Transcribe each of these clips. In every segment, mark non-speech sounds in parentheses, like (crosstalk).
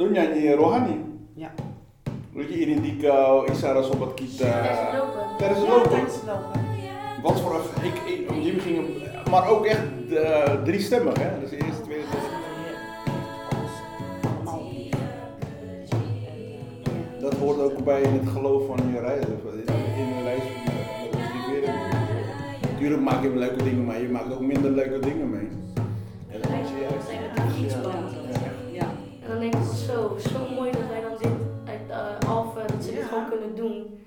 Doe nyanyi rohani? Ja. Doe je ini di kau isara sobat kita? Tijdens het lopen. Tijdens het lopen? tijdens het lopen. Wat voor een- ik, ik, Jim ging hem, maar ook echt eh, driestemmig hè? Dus de eerste, tweede, derde. Dat hoort ook bij het geloof van je reis, of in een reis ons rivieren. Natuurlijk maak je leuke dingen mee, je maakt ook minder leuke dingen mee. En dan zie je denk ik zo, zo mooi dat wij dan dit uit uh, Alphen, dat ze dit gewoon kunnen doen.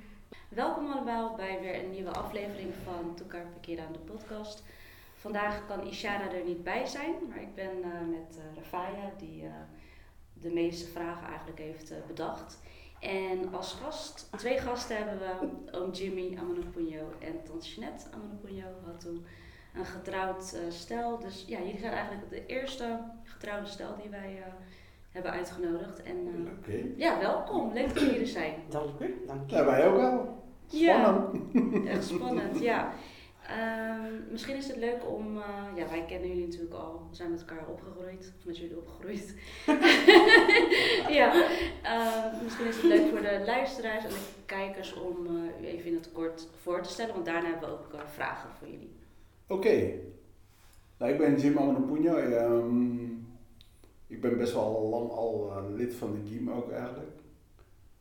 Welkom allemaal bij weer een nieuwe aflevering van Toekar Parkeren aan de podcast. Vandaag kan Ishara er niet bij zijn, maar ik ben eh, met Rafaya die de meeste vragen eigenlijk heeft bedacht. En als gast, twee gasten hebben we, oom Jimmy Amanopunjo en tante Jeanette Amanopunjo had toen een getrouwd stel. Dus ja, jullie zijn eigenlijk de eerste getrouwde stel die wij hebben uitgenodigd. En eh, ja, welkom, leuk dat jullie er zijn. Dank u, dank u. Ja, wij ook wel. Ja. Spannend. (laughs) Echt spannend, ja. Ehm, misschien is het leuk om, eh, ja, wij kennen jullie natuurlijk al, we zijn met elkaar opgegroeid, of met jullie opgegroeid. (laughs) ja, ehm, misschien is het leuk voor de luisteraars en de kijkers om eh, u even in het kort voor te stellen, want daarna hebben we ook vragen voor jullie. Oké. Nou, ik ben Jim Amanopunjo. Ehm ik ben best wel lang al eh, lid van de GIEM ook eigenlijk.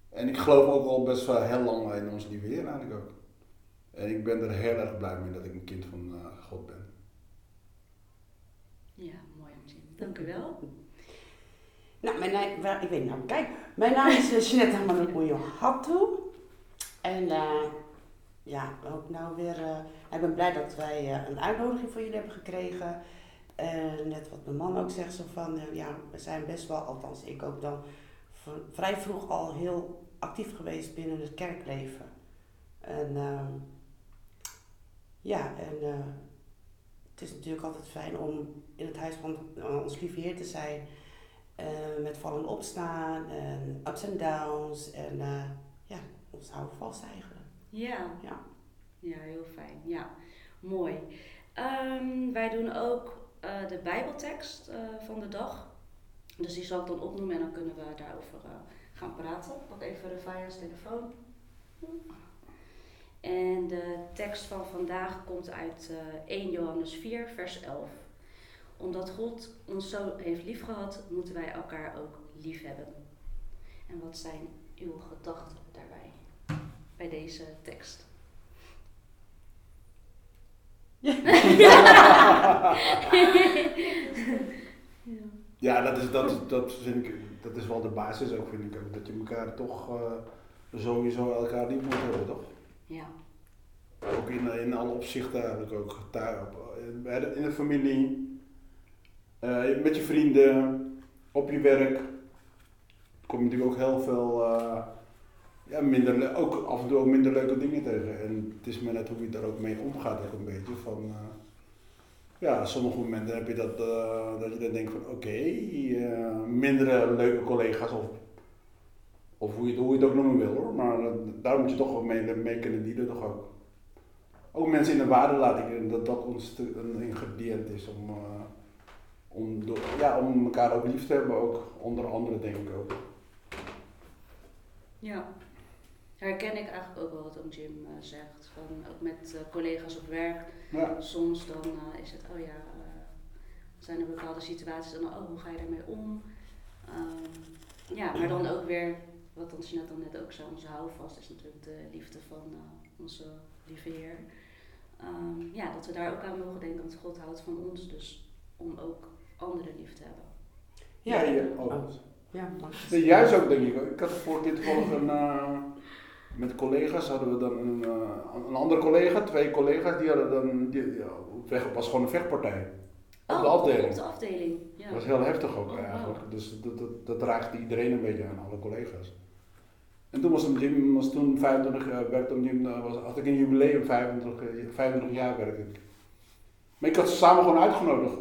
En ik geloof ook al best wel heel lang in ons lieve Heer eigenlijk ook. En ik ben er heel erg blij mee dat ik een kind van eh, God ben. Ja, mooi om te zien. Dank u wel. Nou, mijn naam, ik weet niet nou, kijk. Mijn naam is uh, Jeanette Hamanopoyo Hattu. En eh, ja, ook nou weer, eh, ik ben blij dat wij eh, een uitnodiging voor jullie hebben gekregen. En net wat mijn man ook zegt, zo van, eh, ja, we zijn best wel, althans ik ook dan, vrij vroeg al heel actief geweest binnen het kerkleven. En ehm, ja, en eh, het is natuurlijk altijd fijn om in het huis van ons lieve Heer te zijn. eh, met vallen en opstaan en ups en downs. En ja, ons houden vast eigenlijk. Ja. Ja. Ja, heel fijn. Ja, mooi. Ehm, wij doen ook eh, de Bijbeltekst eh, van de dag. Dus die zal ik dan opnoemen en dan kunnen we daarover eh, gaan praten. Pak even Rafaya's telefoon. En de tekst van vandaag komt uit eh 1 Johannes 4, vers 11. Omdat God ons zo heeft liefgehad, moeten wij elkaar ook lief hebben. En wat zijn uw gedachten daarbij? Bij deze tekst. Ja, dat is, dat, dat, vind ik, dat is wel de basis ook, vind ik ook. Dat je elkaar toch eh, sowieso elkaar niet moet hebben, toch? Ja. Ook in, in alle opzichten eigenlijk ook. Bij de- in de familie, eh, met je vrienden, op je werk. Kom je natuurlijk ook heel veel, eh, ja, minder, ook af en toe ook minder leuke dingen tegen. En het is maar net hoe je daar ook mee omgaat ook een beetje. Van, eh, ja, sommige momenten heb je dat, eh, dat je dan denkt van oké, eh, mindere leuke collega's of, of hoe, je, hoe je het ook noemen wil hoor. Maar daar moet je toch wel mee, mee kunnen dienen toch ook. Ook mensen in de waarde laten dat dat ons een ingrediënt is om, om, ja, om elkaar ook lief te hebben, ook onder andere denk ik ook. Ja. Herken ik eigenlijk ook wel wat oom Jim eh, zegt. Van, ook met eh, collega's op werk. Ja, Soms dan eh, is het, oh ja, eh, zijn er bepaalde situaties dan, oh, hoe ga je daarmee om? Ehm, ja, maar dan ook weer, wat ons net dan net ook zei, onze houvast is natuurlijk de liefde van eh, onze lieve Heer. Ehm, ja, dat we daar ook aan mogen denken, want God houdt van ons, dus om ook anderen lief te hebben. ja, je ook. Oh, ja, Nee, juist ook denk ik. Ik had vorige keer toevallig een, eh, met collega's hadden we dan een, eh, een andere collega, twee collega's, die hadden dan, die, ja, weg, was gewoon een vechtpartij. Op de afdeling. Oh, Op de afdeling, ja. Dat was heel heftig ook Oh, wow. eigenlijk. Dus dat, dat, dat raakte iedereen een beetje aan, alle collega's. En toen was een Jim, was toen 25 jaar, werkte om Jim, eh, was, had ik een jubileum, 25, eh, 25 jaar werkte ik. Maar ik had ze samen gewoon uitgenodigd.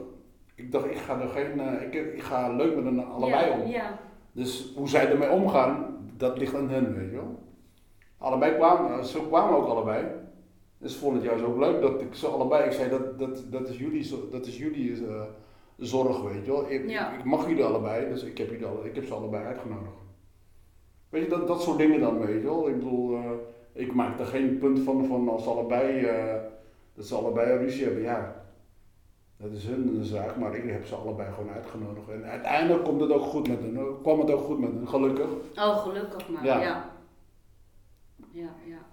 Ik dacht, ik ga er geen, eh, ik, ik ga leuk met hen allebei ja, om. Ja, Dus hoe zij ermee omgaan, dat ligt aan hen, weet je wel. Allebei kwamen, eh, zo kwamen ook allebei. Dus ik vond het juist ook leuk dat ik ze allebei, ik zei dat, dat, dat is jullie, dat is jullie eh, zorg, weet je wel. Ik, Ja. ik mag jullie allebei, dus ik heb, jullie alle, ik heb ze allebei uitgenodigd. Weet je, dat, dat soort dingen dan, weet je wel. Ik bedoel, eh, ik maak er geen punt van, van als ze allebei, dat ze allebei een ruzie hebben, ja. Dat is hun zaak, maar ik heb ze allebei gewoon uitgenodigd. En uiteindelijk komt het ook goed met hen, kwam het ook goed met hen, gelukkig. Oh, gelukkig maar. Ja. Ja. Ja, ja.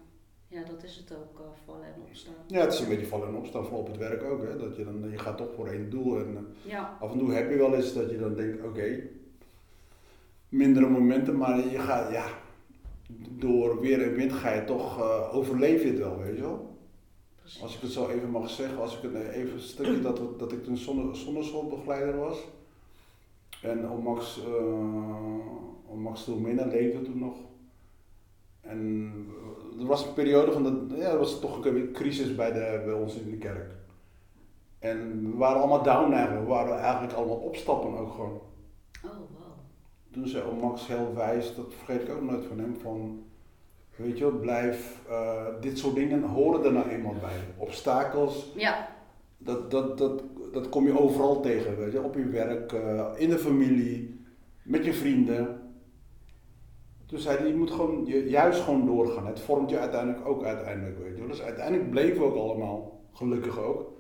ja. dat is het ook, eh, vallen en opstaan. Ja, het is een beetje vallen en opstaan, vooral op het werk ook. Hè? Dat je, dan, je gaat toch voor één doel. En eh, Ja, af en toe heb je wel eens dat je dan denkt, oké, mindere momenten, maar je gaat, ja, door weer en wind ga je toch, eh, overleef je het wel, weet je wel. precies. Als ik het zo even mag zeggen, als ik het even een stukje dat, dat ik een zonne, zonneschoolbegeleider was. En om Max, uh, om Max leefde toen nog. En eh, er was een periode van, dat, ja, er was toch een crisis bij, de, bij ons in de kerk. En we waren allemaal down eigenlijk, we waren eigenlijk allemaal opstappen ook gewoon. Oh, wow. Toen zei Max heel wijs, dat vergeet ik ook nooit van hem, van weet je wel, blijf, eh, dit soort dingen horen er nou eenmaal bij. Obstakels, Ja, dat, dat, dat, dat kom je overal tegen, weet je, op je werk, eh, in de familie, met je vrienden. Toen zei hij, je moet gewoon je, juist gewoon doorgaan. Het vormt je uiteindelijk ook uiteindelijk, weet je. Dus uiteindelijk bleven we ook allemaal, gelukkig ook.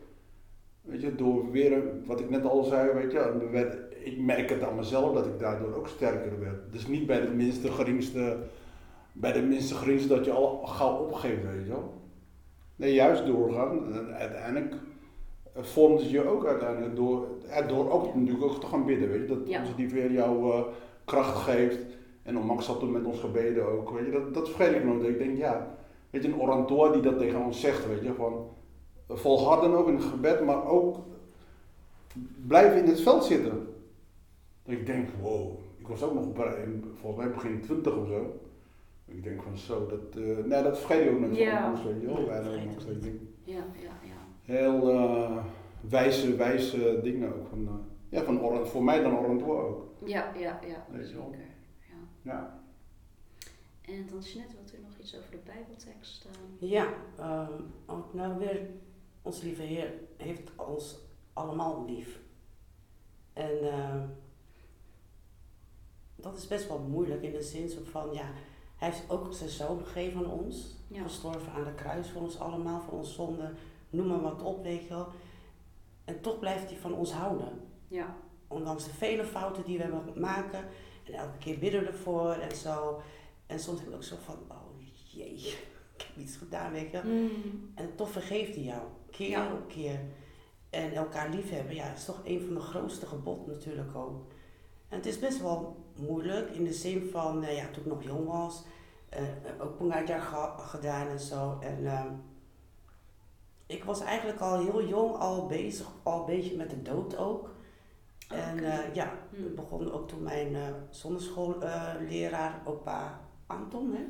Weet je, door weer, wat ik net al zei, weet je, ik merk het aan mezelf dat ik daardoor ook sterker werd. Dus niet bij de minste geringste, bij de minste geringste dat je al gauw opgeeft, weet je wel. Nee, juist doorgaan. En uiteindelijk eh, vormt het je ook uiteindelijk door, ja, door ook natuurlijk ook te gaan bidden, weet je. Dat Ja. onze die weer jou eh, kracht geeft. En Max had toen met ons gebeden ook, weet je. Dat, dat vergeet ik nooit. Ik denk, ja, weet je, een orantor die dat tegen ons zegt, weet je, van volharden ook in het gebed, maar ook blijven in het veld zitten. Dat ik denk, wow, ik was ook nog bij- in- volgens mij begin 20 of zo. Ik denk van zo, dat, eh, nee, dat vergeet je ook nooit Ja. van ons, weet je wel. Dat ik denk, ja, ja, ja. heel eh, wijze, wijze dingen ook. Van, eh, ja, van voor mij dan Orantois ook. Ja, ja, ja. Weet je wel. Zeker. Ja. En dan Jeanette, wilt u nog iets over de Bijbeltekst? Ja, ehm, ook nou weer, ons lieve Heer heeft ons allemaal lief. En ehm, dat is best wel moeilijk in de zin van, ja, hij heeft ook zijn zoon gegeven aan ons. Ja. Gestorven aan de kruis voor ons allemaal, voor ons zonde. Noem maar wat op, weet je wel. En toch blijft hij van ons houden. Ja, Ondanks de vele fouten die we hebben maken. En elke keer bidden we ervoor en zo. En soms heb ik ook zo van, oh jee, (laughs) ik heb iets gedaan, weet je. wel. En toch vergeeft hij jou, keer Ja. op keer. En elkaar liefhebben, ja, is toch een van de grootste geboden natuurlijk ook. En het is best wel moeilijk in de zin van, eh, ja, toen ik nog jong was, eh, ook Pungajar ge gedaan en zo. En ehm, ik was eigenlijk al heel jong al bezig, al een beetje met de dood ook. En eh, ja, Hm. het begon ook toen mijn eh zondagschoolleraar, opa Anton, hè,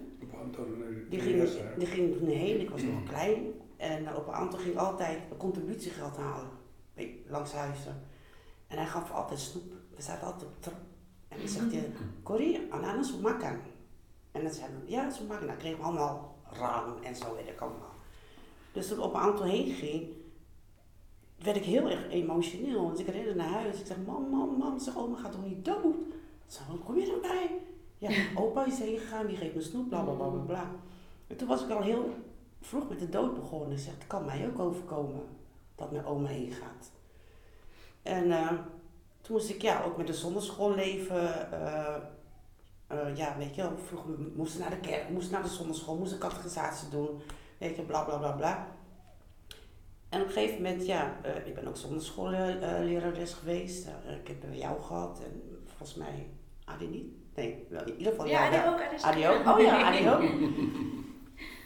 die ging, die ging toen heen, ik was nog klein. En uh, opa Anton ging altijd een contributiegeld halen langs huizen. En hij gaf altijd snoep. We zaten altijd op de trap. En dan zegt hij, Corrie, ananas of makan? En dan zei hij, ja, zo makan. Dan kregen we allemaal raam en zo, weet ik allemaal. Dus toen opa Anton heen ging, werd ik heel erg emotioneel. Want ik rende naar huis. Ik zeg, mam, mam, mam. Zeg, oma gaat toch niet dood? Zo, kom je dan bij? Ja, (laughs) opa is heen gegaan, die geeft me snoep, bla bla bla bla. En toen was ik al heel vroeg met de dood begonnen. Ik zeg, het kan mij ook overkomen dat mijn oma heen gaat. En eh, toen moest ik ja, ook met de zonderschool leven. eh, eh, ja, weet je wel, vroeger moest naar de kerk, moest naar de zonderschool, moest een catechisatie doen. Weet je, bla bla bla bla. En op een gegeven moment, ja, eh, ik ben ook zonderschoollerares geweest. Eh, ik heb bij jou gehad en volgens mij Adi niet. Nee, wel, in ieder geval ja, die ook. Adi Adi ook? Oh ja, Adi ook.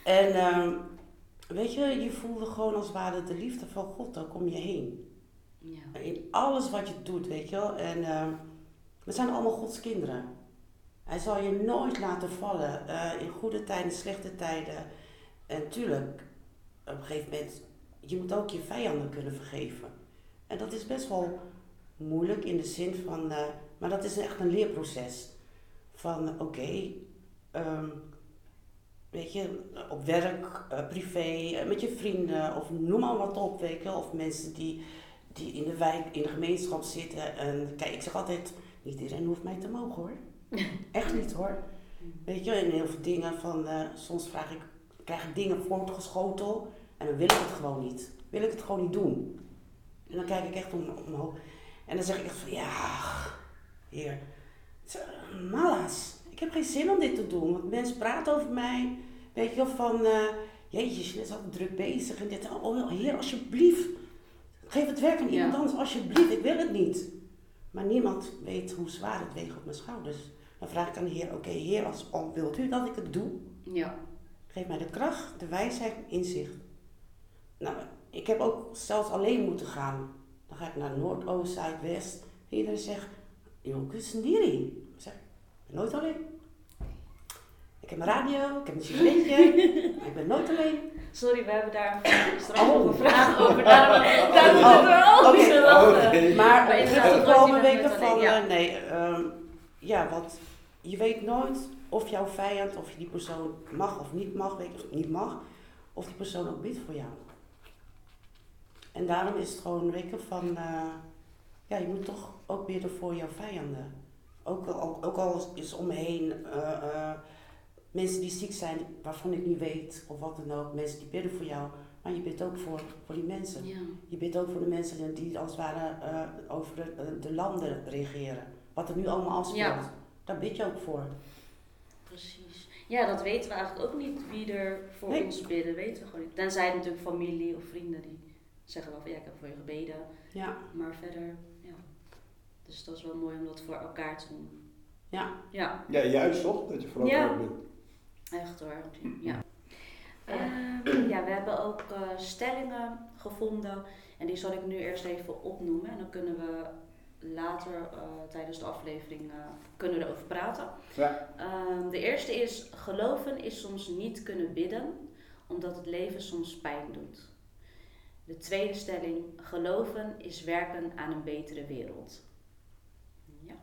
En ehm, weet je, je voelde gewoon als het ware de liefde van God ook om je heen. Ja. In alles wat je doet, weet je wel. En ehm, we zijn allemaal Gods kinderen. Hij zal je nooit laten vallen. eh, in goede tijden, slechte tijden. En tuurlijk, op een gegeven moment, je moet ook je vijanden kunnen vergeven. En dat is best wel moeilijk in de zin van, eh, maar dat is echt een leerproces. Van oké, ehm, weet je, op werk, eh, privé, eh, met je vrienden, of noem maar wat op, weet je. Of mensen die, die in de wijk, in de gemeenschap zitten. En kijk, ik zeg altijd, niet iedereen hoeft mij te mogen hoor. (laughs) Echt niet hoor. Weet je, en heel veel dingen van, soms vraag ik, krijg ik dingen voorgeschoteld en dan wil ik het gewoon niet. Wil ik het gewoon niet doen. En dan kijk ik echt om, omhoog. En dan zeg ik echt van, ja, heer, mala's. Ik heb geen zin om dit te doen, want mensen praten over mij. Weet je wel, van, eh jeetje, je is altijd druk bezig en dit. Oh, heer, alsjeblieft. Geef het werk aan Ja. iemand anders, alsjeblieft. Ik wil het niet. Maar niemand weet hoe zwaar het weegt op mijn schouders. Dan vraag ik aan de Heer, oké Heer, als, al wilt u dat ik het doe, Ja. geef mij de kracht, de wijsheid, inzicht. Nou, ik heb ook zelfs alleen moeten gaan. Dan ga ik naar Noord, Oost, Zuid, West. En iedereen zegt, joh, kusendiri. Ik zeg, ik ben nooit alleen. Ik heb een radio, ik heb een sigaretje, (laughs) ik ben nooit alleen. Sorry, we hebben daar een- straks Oh. nog een vraag over. Daarom, daarom Oh, zitten we te lachen. Oké. Maar heb nooit gekomen iemand weken van, ja. eh, nee, ehm, ja, want je weet nooit of jouw vijand, of je die persoon mag of niet mag, weet of niet mag, of die persoon ook bidt voor jou. En daarom is het gewoon, je, van, eh, ja, je moet toch ook bidden voor jouw vijanden. Ook, al- ook al is om me heen eh, eh, mensen die ziek zijn, waarvan ik niet weet, of wat dan ook, mensen die bidden voor jou, maar je bidt ook voor, voor die mensen. Ja. Je bidt ook voor de mensen die als het ware over de, de landen regeren. Wat er nu allemaal afspeelt. Ja. Daar bid je ook voor. Precies. Ja, dat weten we eigenlijk ook niet wie er voor Nee. ons bidden, weten we gewoon niet. Tenzij natuurlijk familie of vrienden die zeggen wel van ja, ik heb voor je gebeden, Ja, maar verder, ja. Dus dat is wel mooi om dat voor elkaar te doen. ja. Ja, Ja, juist toch? Dat je voor Ja. elkaar bent. echt hoor. Ja. Ehm, ja, we hebben ook eh, stellingen gevonden en die zal ik nu eerst even opnoemen en dan kunnen we later eh, tijdens de aflevering eh, kunnen we erover praten. Ja. Ehm, de eerste is, geloven is soms niet kunnen bidden, omdat het leven soms pijn doet. De tweede stelling, geloven is werken aan een betere wereld. Ja.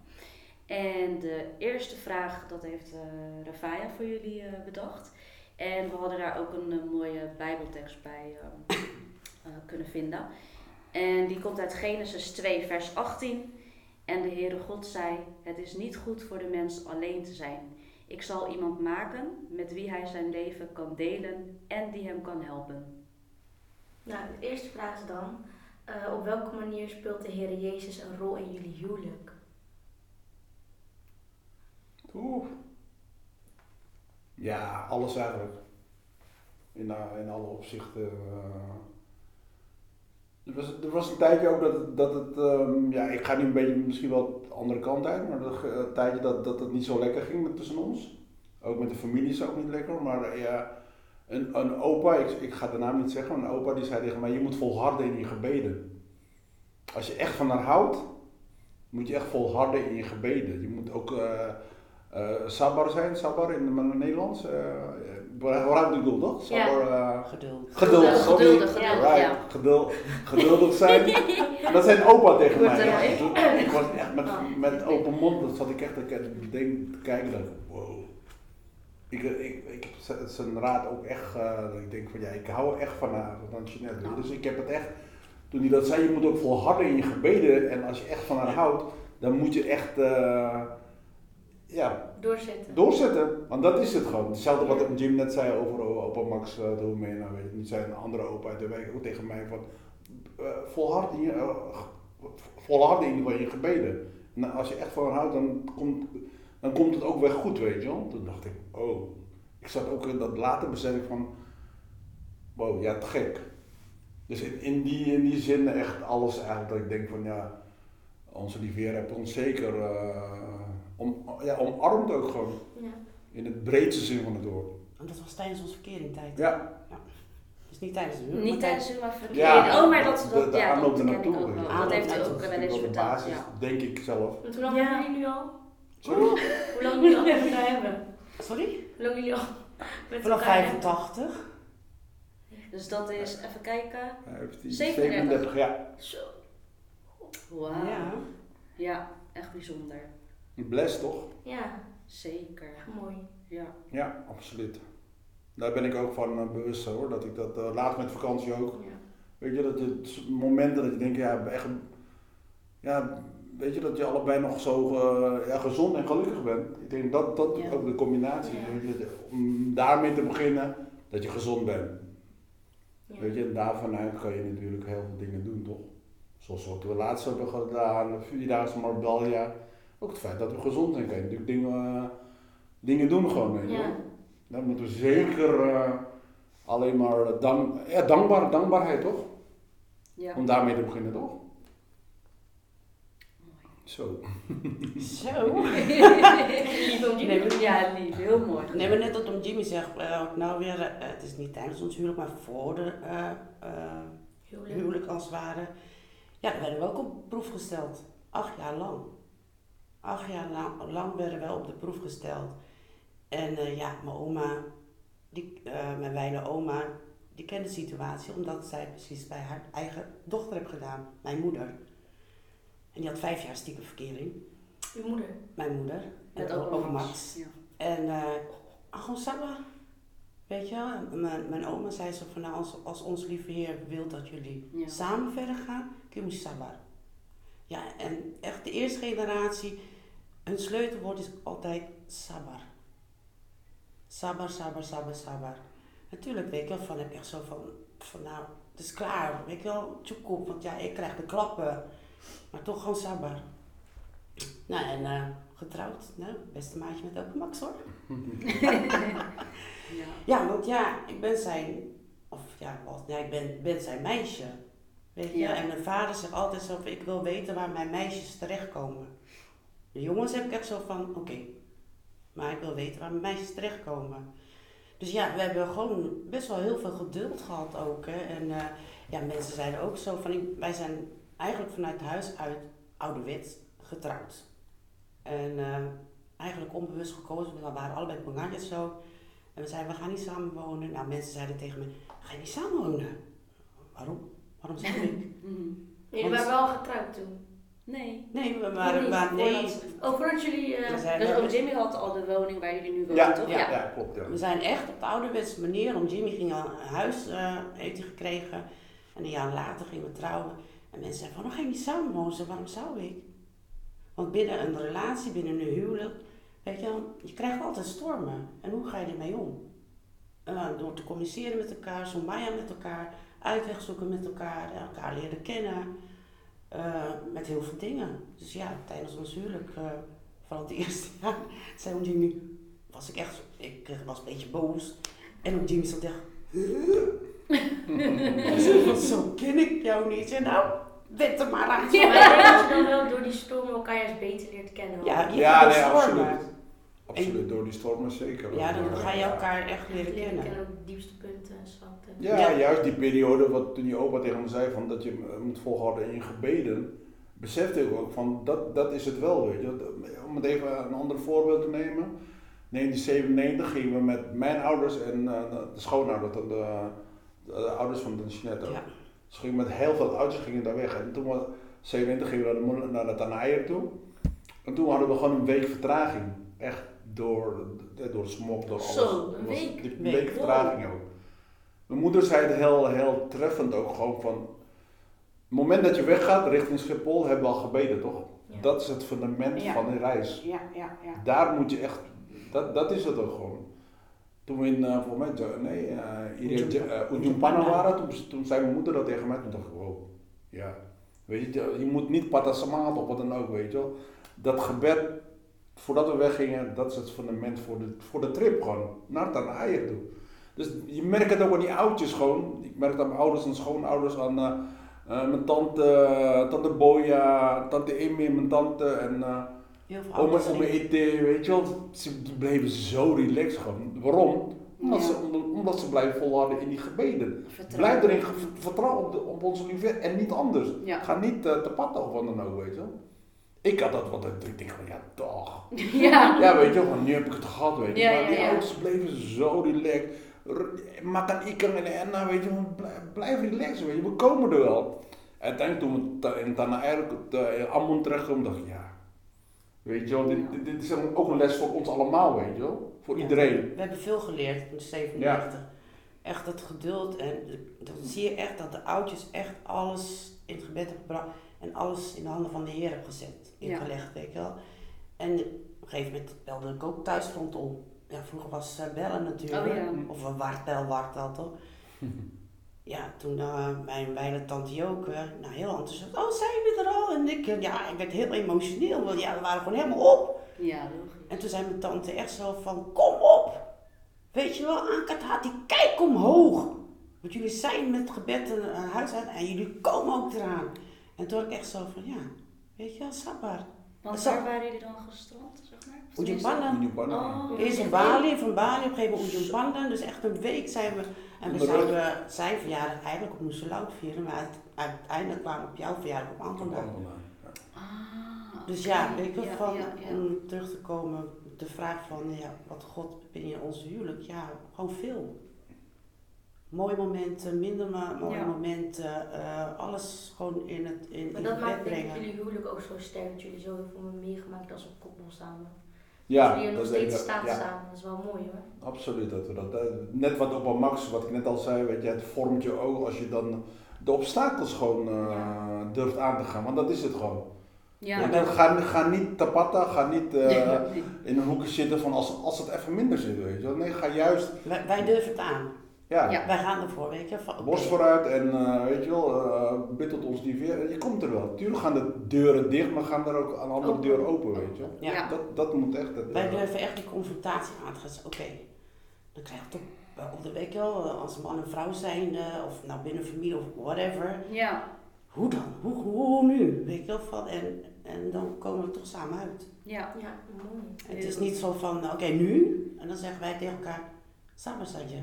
En de eerste vraag, dat heeft eh Rafaya voor jullie eh, bedacht. En we hadden daar ook een eh, mooie bijbeltekst bij (coughs) kunnen vinden. En die komt uit Genesis 2, vers 18. En de Heere God zei: Het is niet goed voor de mens alleen te zijn. Ik zal iemand maken met wie hij zijn leven kan delen en die hem kan helpen. Nou, de eerste vraag is dan: eh, op welke manier speelt de Heer Jezus een rol in jullie huwelijk? Oeh. Ja, alles eigenlijk. In, eh, in alle opzichten. eh. Er, was, er was een tijdje ook dat het, dat het ehm, ja, ik ga nu een beetje misschien wel de andere kant uit, maar dat, een tijdje dat, dat het niet zo lekker ging tussen ons. Ook met de familie is ook niet lekker, maar ja, een, een opa, ik, ik ga de naam niet zeggen, maar een opa die zei tegen mij, je moet volharden in je gebeden. Als je echt van haar houdt, moet je echt volharden in je gebeden. Je moet ook eh eh, sabbar zijn, sabbar in het Nederlands. eh waar waar ik bedoel, toch? Ja. Eh, Geduld. geduld, sorry. geduldig, geduldig, Right, ja. geduld, geduldig zijn. (laughs) dat zijn opa tegen mij. Ik was echt met, met open mond, dat zat ik echt te denk- te kijken. Wow. Ik, ik, ik heb zijn raad ook echt, eh, ik denk van ja, ik hou echt van haar, van Jeanette. Ja. Dus ik heb het echt, toen hij dat zei, je moet ook volharden in je gebeden. En als je echt van haar houdt, dan moet je echt, eh, ja, Doorzetten. doorzetten. Want dat is het gewoon. Hetzelfde wat Jim net zei over opa Max uh, de Hoemena. Weet je. Zei een andere opa uit de wijk ook tegen mij van... eh, volhard in je, eh, volhard in je gebeden. En als je echt van haar houdt, dan komt, dan komt het ook weer goed, weet je wel. Toen dacht ik, oh. Ik zat ook in dat later besef ik van... Wow, ja, te gek. Dus in, in, die, in die zin echt alles eigenlijk. Dat ik denk van ja, onze lieve Heer heeft ons zeker eh, om, ja, omarmd ook gewoon. Ja. In het breedste zin van het woord. En dat was tijdens onze verkeringstijd. Ja, Dus niet tijdens de huwelijk. Niet tijdens de maar verkeerd. Ja, oh, maar dat, de- dat, de ja, aanloop dat ken ik ernaartoe, ook weet wel. je. Ah, Dat heeft ook wel eens de verteld. basis, Ja. denk ik zelf. Want hoe lang Ja. hebben jullie nu al? Sorry? Hoe lang jullie al met elkaar hebben? Sorry? Hoe lang jullie al met Vanaf elkaar hebben? 85. Dus dat is, even kijken. Hij heeft die 37. 37, ja. Zo. Wauw. Ja. Ja. echt bijzonder. Bless toch? Ja, Zeker. echt mooi. Ja. Ja, absoluut. Daar ben ik ook van eh, bewust hoor. Dat ik dat uh, laatst met vakantie ook. Ja. Weet je, dat het momenten dat je denkt, ja, echt, ja, weet je, dat je allebei nog zo eh, ja, gezond en gelukkig bent. Ik denk dat dat Ja. ook de combinatie is. Ja. Om daarmee te beginnen, dat je gezond bent. Ja. Weet je, en daarvanuit kan je natuurlijk heel veel dingen doen, toch? Zoals wat we laatst hebben gedaan, de vierdaagse Marbella. Ook het feit dat we gezond zijn, kan je natuurlijk dingen, eh, dingen doen gewoon, weet je. Dan moeten we zeker eh, alleen maar dank, ja, dankbaar, dankbaarheid, toch? Ja. Om daarmee te beginnen, toch? Zo. Zo. Lief (laughs) om die- Nee, maar- Ja, lief. Heel mooi. Nee, maar net dat om Jimmy zegt, eh, ook nou weer, eh, het is niet tijdens ons huwelijk, maar voor de eh, eh, huwelijk als het ware. Ja, dan werden we ook op proef gesteld. Acht jaar lang. Acht jaar lang, lang werden we op de proef gesteld. En eh, ja, mijn oma, die, eh, mijn wijle oma, die kent de situatie omdat zij precies bij haar eigen dochter heeft gedaan, mijn moeder. En die had vijf jaar stiekem verkering, Uw moeder. mijn moeder. Met En ook ook Max. Ja. En eh, gewoon samen. Weet je, wel? mijn, mijn oma zei zo van nou, als, als ons lieve Heer wil dat jullie Ja. samen verder gaan, kun je sabar. Ja, en echt de eerste generatie, hun sleutelwoord is altijd sabar. Sabar, sabar, sabar, sabar. Natuurlijk, weet je wel, van heb ik echt zo van, van nou, het is klaar, weet je wel, tjoekoep, want ja, ik krijg de klappen. Maar toch gewoon sabar. Nou, en eh, getrouwd, nou, beste maatje met ook Max hoor. (laughs) Ja. Ja, want ja, ik ben zijn, of ja, wat, ja ik ben, ben zijn meisje. Weet je, Ja. en mijn vader zegt altijd zo van, ik wil weten waar mijn meisjes terechtkomen. De jongens heb ik echt zo van, oké, maar ik wil weten waar mijn meisjes terechtkomen. Dus ja, we hebben gewoon best wel heel veel geduld gehad ook. Hè. En eh, ja, mensen zeiden ook zo van, ik- wij zijn eigenlijk vanuit huis uit ouderwets getrouwd. En eh, eigenlijk onbewust gekozen, we waren allebei Bongadjes zo. En we zeiden, we gaan niet samen wonen. Nou, mensen zeiden tegen me, ga je niet samen wonen? Waarom? Waarom zou (laughs) ik? Mhm. Jullie waren wel getrouwd toen. Nee. Nee, we waren, niet? maar nee. Voordat- Oh, voordat jullie... eh, zijn, Dus oom Jimmy had al de woning waar jullie nu wonen, Ja, toch? ja. Ja, klopt, ja. we zijn echt op de ouderwetse manier. Om Jimmy ging al een huis, eh, heeft hij gekregen. En een jaar later gingen we trouwen. En mensen zeiden van, oh, ga je niet samen wonen? Ik zei, waarom zou ik? Want binnen een relatie, binnen een huwelijk, weet je wel, je krijgt altijd stormen. En hoe ga je ermee om? Door te communiceren met elkaar, somaya met elkaar, uitweg zoeken met elkaar, elkaar leren kennen. eh, met heel veel dingen. Dus ja, tijdens ons huwelijk, eh, vooral het (laughs) eerste jaar, zei om Jimmy, was ik echt, ik eh, was een beetje boos. En op Jimmy zat echt, (laughs) zo ken ik jou niet. Zei, nou, wet er maar aan. Maar ik denk dat je dan wel door die stormen elkaar juist beter leert kennen. Ja, je Ja, gaat nee, stormen. absoluut. Absoluut, door die stormen zeker. Ja, dan Maar, ga je ja. elkaar echt leren Leren kennen. kennen ook diepste punten en zwakte. Ja, Ja. juist die periode, wat toen je opa tegen me zei, van dat je eh, moet volhouden in je gebeden, besefte ik ook van dat, dat is het wel, weet je. Om het even een ander voorbeeld te nemen. In 1997 gingen we met mijn ouders en eh, de schoonouders, de, de, de ouders van de Jeanette. Ja. Dus met heel veel ouders gingen daar weg. En toen was 97 gingen we naar de, naar de Tanaier toe. En toen hadden we gewoon een week vertraging. Echt door, door de smog, door alles. Zo, een week? Een Week. week vertraging ook. Mijn moeder zei het heel, heel treffend ook gewoon van... Het moment dat je weggaat richting Schiphol hebben we al gebeden, toch? Ja. Dat is het fundament Ja. van die reis. Ja, ja, ja. Daar moet je echt... Dat, dat is het ook gewoon. Toen we in, uh, volgens mij, nee, uh, Ujungpana waren, toen, toen zei mijn moeder dat tegen mij. Toen dacht ik, wow, ja. Weet je, je moet niet patasamaat of wat dan ook, weet je wel. Dat gebed, voordat we weggingen, dat is het fundament voor de, voor de trip gewoon. Naar Tanaier toe. Dus je merkt het ook aan die oudjes gewoon. Ik merk het aan mijn ouders en schoonouders, aan uh, uh, mijn tante, tante Boya, tante Amy, mijn tante en... Heel veel Oma, eten, weet je wel, ze bleven zo relaxed gewoon. Waarom? Omdat, Ja. ze, omdat, ze blijven volhouden in die gebeden. Vertrouwen. Blijf erin vertrouwen op, de, op onze liefde en niet anders. Ja. Ga niet uh, te patten of wat dan ook, weet je wel. Ik had dat wat, ik denk van ja, toch. (laughs) Ja. Ja, weet je wel, van, nu heb ik het gehad, weet je Ja, Maar die ouders bleven zo relaxed. R- Makan ikan en Enna, weet je wel, blijf, blijf relaxed, weet je, we komen er wel. Uiteindelijk toen we in Tanaer, in Ammon terechtkomen, dacht ik ja. Weet je wel, dit, dit, dit is ook een les voor ons allemaal, weet je wel. Voor Ja. iedereen. We hebben veel geleerd in 97. echt dat geduld. En dan zie je echt dat de oudjes echt alles in het gebed hebben gebracht. En alles in de handen van de Heer hebben gezet, Ja. ingelegd, weet je wel. En op een gegeven moment belde ik ook thuis rondom. Ja, vroeger was eh, bellen natuurlijk. Oh ja. Of een wartel, wartel (laughs) toch? Ja, toen eh, mijn wijle tante Joke, nou heel enthousiast, oh zijn we er al? En ik, eh, ja, ik werd heel emotioneel, want ja, we waren gewoon helemaal op. Ja, logisch. En toen zei mijn tante echt zo van, kom op! Weet je wel, Ankatati, kijk omhoog! Want jullie zijn met gebed een, een huis uit en jullie komen ook eraan. En toen had ik echt zo van, ja, weet je wel, sabbar. Want waar waren jullie dan gestrand, zeg maar? Oh. Eerst in Bali, van Bali op een gegeven moment. Dus echt een week zijn we, en we zouden zijn verjaardag eigenlijk op Moeselout vieren. Maar uite- uiteindelijk kwamen we op jouw verjaardag op. Ja. Ah, Dus ja, weet je wel, Ja, van, ja, ja. om terug te komen op de vraag van, ja, wat God binnen onze huwelijk, ja, gewoon veel. Mooie momenten, minder ma- mooie Ja. momenten, eh, alles gewoon in het in, Maar in dat het maakt ik brengen. jullie huwelijk ook zo sterk dat jullie zoveel meer gemaakt als een koppel samen. Ja, dat jullie nog steeds ik- staan ja. samen, dat is wel mooi hoor. Absoluut. Dat we dat, eh, net wat op een max, wat ik net al zei, weet je, het vormt je ook als je dan de obstakels gewoon eh, durft aan te gaan. Want dat is het gewoon. Ja. Weet je, ga, ga niet tapata, ga niet eh, (laughs) Nee. in een hoekje zitten van als, als het even minder zit, weet je. Nee, ga juist, Wij, wij durven het aan. Ja, Ja. Wij gaan ervoor, weet je. Borst vooruit en eh, weet je wel, eh bid tot ons die weer. Je komt er wel. Tuurlijk gaan de deuren dicht, maar gaan er ook een andere Open. deur open, weet je wel. Ja. Ja. Dat, dat moet echt het... Wij eh, durven echt die confrontatie aan te gaan. zeggen, Oké, dan krijg je toch op de week wel, als man en vrouw zijn, eh, of nou binnen familie of whatever. Ja, Hoe dan? Hoe, hoe, hoe nu? Weet je wel van, en, en dan komen we toch samen uit. ja. Ja, mooi. Het is niet zo van, oké, nu. En dan zeggen wij tegen elkaar, samen Sadje,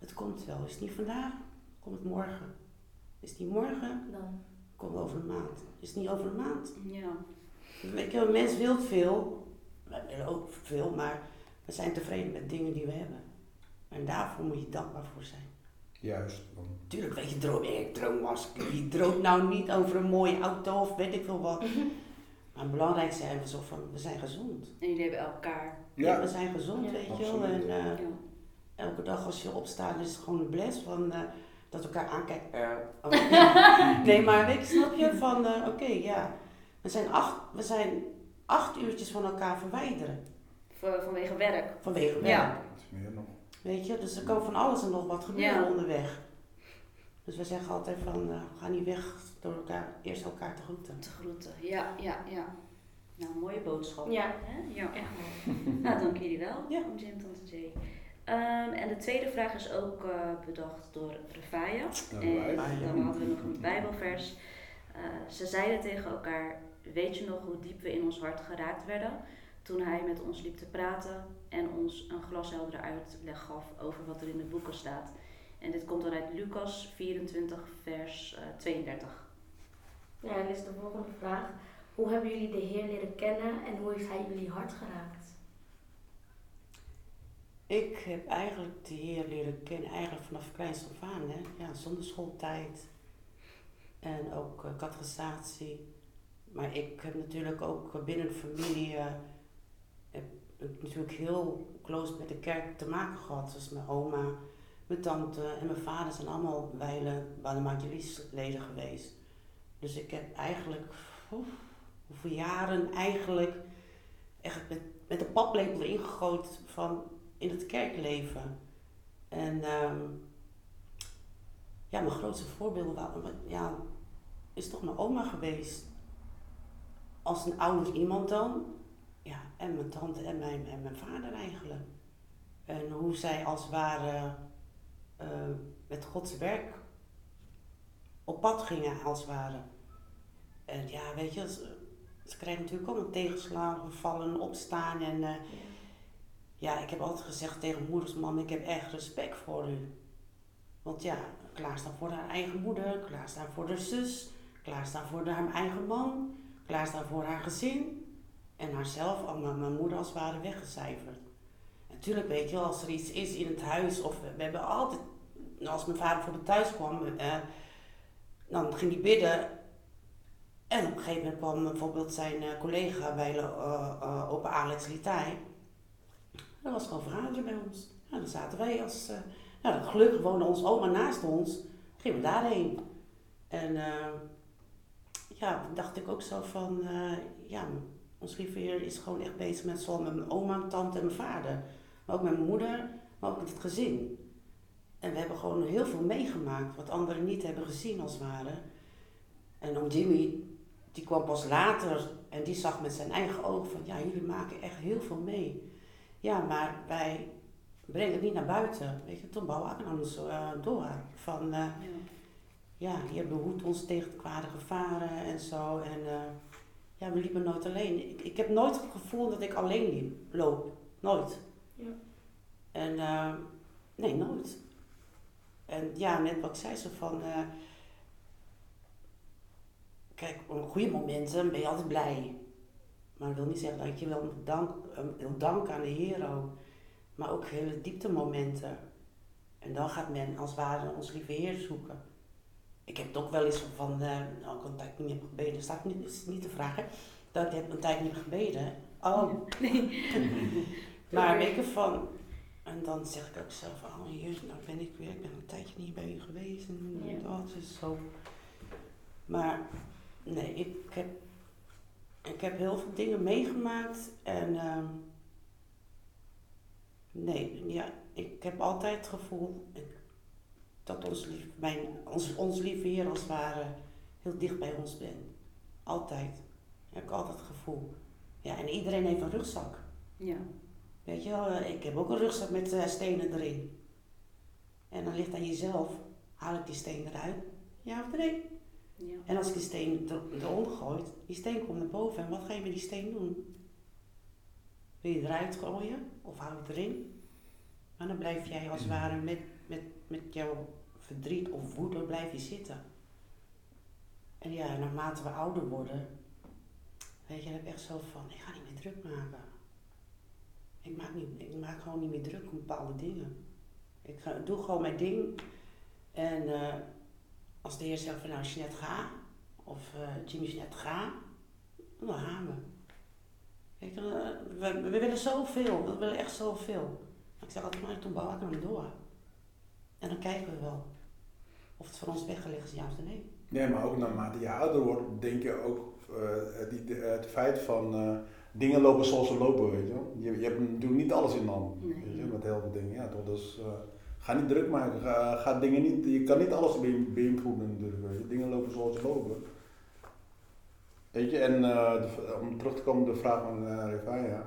het komt wel. Is het niet vandaag, komt het morgen. Is het niet morgen, Dan. komt het over een maand. Is het niet over een maand? ja. Weet je, wel, een mens wil veel. Wij willen ook veel, maar we zijn tevreden met dingen die we hebben. En daarvoor moet je dankbaar voor zijn. Juist. want- Tuurlijk, weet je, droom, ik droom was, wie droomt nou niet over een mooie auto of weet ik veel wat. (laughs) Maar het belangrijkste zijn we zo van, we zijn gezond. En jullie hebben elkaar. Ja, we zijn gezond, Ja, weet je wel. En eh, Ja. Elke dag als je opstaat is het gewoon een bless van, eh, dat we elkaar aankijken. Eh, oh. (laughs) nee, maar weet je, snap je? Van, eh, oké, ja. We zijn, acht, we zijn acht uurtjes van elkaar verwijderen. Van- Vanwege werk. Vanwege werk. Ja. meer nog. Weet je, dus er kan van alles en nog wat gebeuren Ja. onderweg. Dus we zeggen altijd van, eh, ga niet weg door elkaar, eerst elkaar te groeten. Te groeten. Ja, ja, ja. Nou, mooie boodschap. Ja. Hè? ja. Echt mooi. Nou, dank jullie wel. Ja. Om Jim Tante J. Ehm, en de tweede vraag is ook eh, bedacht door Refaya. En dan hadden we nog een Bijbelvers. Eh, ze zeiden tegen elkaar: Weet je nog hoe diep we in ons hart geraakt werden? Toen hij met ons liep te praten en ons een glasheldere uitleg gaf over wat er in de boeken staat. En dit komt dan uit Lucas 24, vers eh, 32. Ja, en dit is de volgende vraag. Hoe hebben jullie de Heer leren kennen en hoe heeft Hij jullie hart geraakt? Ik heb eigenlijk de Heer leren kennen, eigenlijk vanaf kleins af aan, hè. Ja, zonderschooltijd. En ook uh, catechisatie. Maar ik heb natuurlijk ook eh, binnen de familie, eh, natuurlijk heel close met de kerk te maken gehad. Dus mijn oma, mijn tante en mijn vader zijn allemaal wijlen leden geweest. Dus ik heb eigenlijk, oef, hoeveel jaren eigenlijk, echt met, met de paplepel ingegoten van in het kerkleven. En ehm, ja, mijn grootste voorbeeld wa- ja, is toch mijn oma geweest. Als een ouder iemand dan. Ja, en mijn tante en mijn, en mijn vader eigenlijk. En hoe zij als het ware eh, met Gods werk op pad gingen als het ware. En ja, weet je, ze, ze krijgen natuurlijk ook een tegenslagen, vallen, opstaan en... eh, ja, ik heb altijd gezegd tegen moeders, man, ik heb echt respect voor u. Want ja, klaarstaan voor haar eigen moeder, klaarstaan voor haar zus, klaarstaan voor haar eigen man, klaarstaan voor haar gezin. En haarzelf, al mijn, moeder als ware weggecijferd. Natuurlijk weet je wel, als er iets is in het huis, of we, hebben altijd, als mijn vader voor me thuis kwam, eh, dan ging hij bidden. En op een gegeven moment kwam bijvoorbeeld zijn uh, collega bij uh, uh, opa Alex Litaai. Dat was gewoon vergaderen bij ons. Nou, dan zaten wij als uh, Nou, gelukkig woonde onze oma naast ons. Gingen we daarheen. En eh, ja, dacht ik ook zo van, eh, ja, ons lieve is gewoon echt bezig met zowel met mijn oma, mijn tante en mijn vader. Maar ook met mijn moeder, maar ook met het gezin. En we hebben gewoon heel veel meegemaakt wat anderen niet hebben gezien als het ware. En oom Jimmy, die kwam pas later en die zag met zijn eigen ogen van, ja, jullie maken echt heel veel mee. Ja, maar wij brengen het niet naar buiten. Weet je, toen bouwen we ons uh, door. Van, eh, ja, je behoedt ons tegen kwade gevaren en zo. En eh, ja, we liepen nooit alleen. Ik, ik heb nooit het gevoel dat ik alleen liep, loop. Nooit. Ja. En eh, nee, nooit. En ja, net wat zei, zo van... eh, kijk, op goede momenten ben je altijd blij. Maar dat wil niet zeggen dat je wel moet dank, eh, wil danken aan de Heer ook. Maar ook hele dieptemomenten. En dan gaat men als het ware ons lieve Heer zoeken. Ik heb het ook wel eens van, eh nou, ik een tijd niet heb gebeden, staat niet, is niet te vragen. Dat ik heb een tijd niet heb gebeden. Oh, (laughs) Nee. (laughs) maar weet je van, en dan zeg ik ook zelf, oh hier, nou ben ik weer, ik ben een tijdje niet bij u geweest. En Ja. het is zo. Maar nee, ik heb, ik heb heel veel dingen meegemaakt en ehm, nee, ja, ik heb altijd het gevoel dat ons, lief, mijn, ons, ons lieve Heer als het ware heel dicht bij ons bent. Altijd. heb ik altijd het gevoel. Ja, en iedereen heeft een rugzak. Ja. Weet je wel, eh, ik heb ook een rugzak met eh, stenen erin. En dan ligt aan jezelf, haal ik die steen eruit? Ja of nee? En als ik die steen er- eronder gooi, die steen komt naar boven. En wat ga je met die steen doen? Wil je eruit gooien of hou je erin? Maar dan blijf jij als het ware met, met, met jouw verdriet of woede blijf je zitten. En ja, naarmate we ouder worden, weet je, heb echt zo van, ik ga niet meer druk maken. Ik maak, niet, ik maak gewoon niet meer druk om bepaalde dingen. Ik ga, doe gewoon mijn ding. En eh, als de heer zegt van nou Jeanette ga, of eh Jimmy Jeanette ga, dan gaan we. Weet je, we, we willen zoveel, we willen echt zoveel. Ik zeg altijd maar, toen bouw ik hem door. En dan kijken we wel of het voor ons weggelegd is, ja of nee. Nee, maar ook naarmate je ouder wordt, denk je ook eh, die, de- het feit van eh, dingen lopen zoals ze lopen, weet je wel. Je, je hebt natuurlijk niet alles in de hand, Nee. weet je, met heel veel dingen. Ja, toch, dus ga niet druk maken, ga, dingen niet, je kan niet alles beïn- beïnvloeden. Dingen lopen zoals ze lopen. Weet je, en eh, om terug te komen op de vraag van uh, Revaya.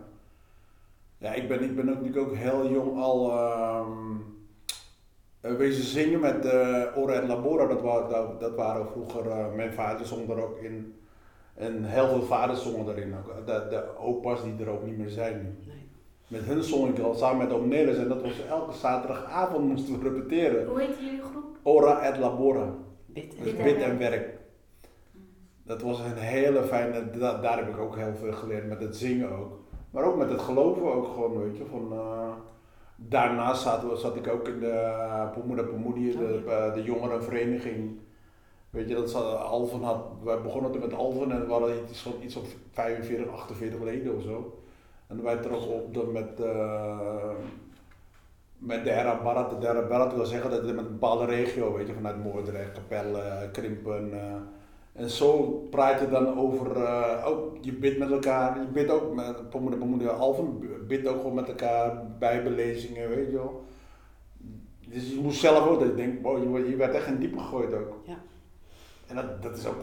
Ja, ik ben, ik ben ook, natuurlijk ook heel jong al ehm, eh, wezen zingen met uh, Ora et Labora. Dat, wa- dat, dat waren vroeger, eh, mijn vader zong er ook in. En heel veel vaders zongen erin ook. De, de opa's die er ook niet meer zijn nu. Met hun zong ik al samen met oom Nelis en dat was elke zaterdagavond moesten we repeteren. Hoe heet jullie groep? Ora et Labora. Bid Dus Bid en werk. Dat was een hele fijne, da- daar heb ik ook heel veel geleerd met het zingen ook. Maar ook met het geloven ook gewoon, weet je. Van, eh, daarnaast we, zat ik ook in de Poemoeda Poemoedie, de, eh, de jongerenvereniging. Weet je, dat zat, Alven had, wij begonnen toen met Alven en we hadden iets van iets op 45, 48 leden of zo. En wij trokken op dan met, eh met de Era Barat. De Era Barat wil zeggen dat het met een bepaalde regio, weet je, vanuit Moordrecht, Capelle, Krimpen. eh, en zo praat je dan over, eh, ook je bidt met elkaar, je bidt ook met Pomoede Pomoede Alphen, bidt ook gewoon met elkaar, bijbelezingen, weet je wel. Dus je moest zelf ook, dat je denkt, wow, je, werd echt in diepe gegooid ook. Ja. En dat, dat is ook,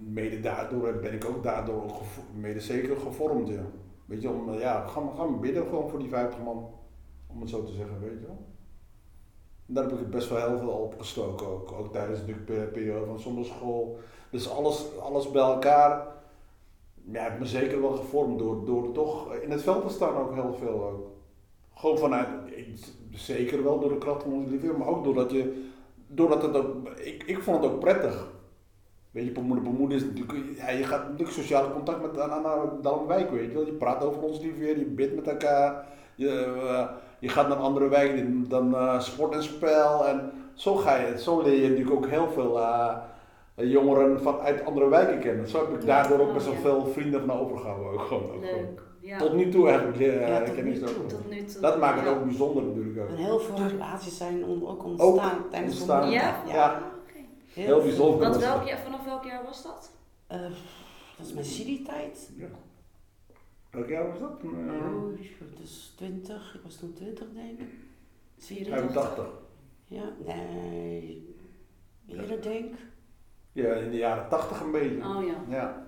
mede daardoor ben ik ook daardoor mede zeker gevormd, ja. Weet je, om, eh, ja, gaan we bidden gewoon voor die 50 man, om het zo te zeggen, weet je wel. Daar heb ik best wel heel veel op gestoken ook, ook tijdens de pe- periode van zondagschool. Dus alles, alles bij elkaar, ja, heeft me zeker wel gevormd door, door toch in het veld te staan ook heel veel ook. Gewoon vanuit, zeker wel door de kracht van onze liefde, maar ook doordat je, doordat het ook, ik, ik vond het ook prettig. Weet je, bemoeden, is natuurlijk, ja, je gaat natuurlijk sociale contact met aan, aan, aan de wijk, weet je wel. Je praat over ons liefde, je bidt met elkaar, je, eh, je gaat naar andere wijken, dan eh, sport en spel en zo ga je, zo leer je natuurlijk ook heel veel eh, jongeren van, uit andere wijken kennen. Zo heb ik Ja, daardoor ook oh, best wel ja. veel vrienden van overgehouden ook gewoon. Ook gewoon. Leuk. Ja, Tot nu toe eigenlijk. Ja, ik tot ken nu niet zo. toe. tot nu toe. Dat maakt het ja. ook bijzonder natuurlijk ook. En heel veel relaties zijn ook ontstaan Ook tijdens de ontstaan. Ja? Oké. Heel bijzonder. Want was welk dat. jaar, vanaf welk jaar was dat? Eh, dat is mijn studietijd. Ja. Welk jaar was dat? Eh, Oei, dus 20, ik was toen 20 denk ik. 85. Ja, nee, eerder denk ik. Ja, in de jaren 80 een beetje. Oh ja. Ja.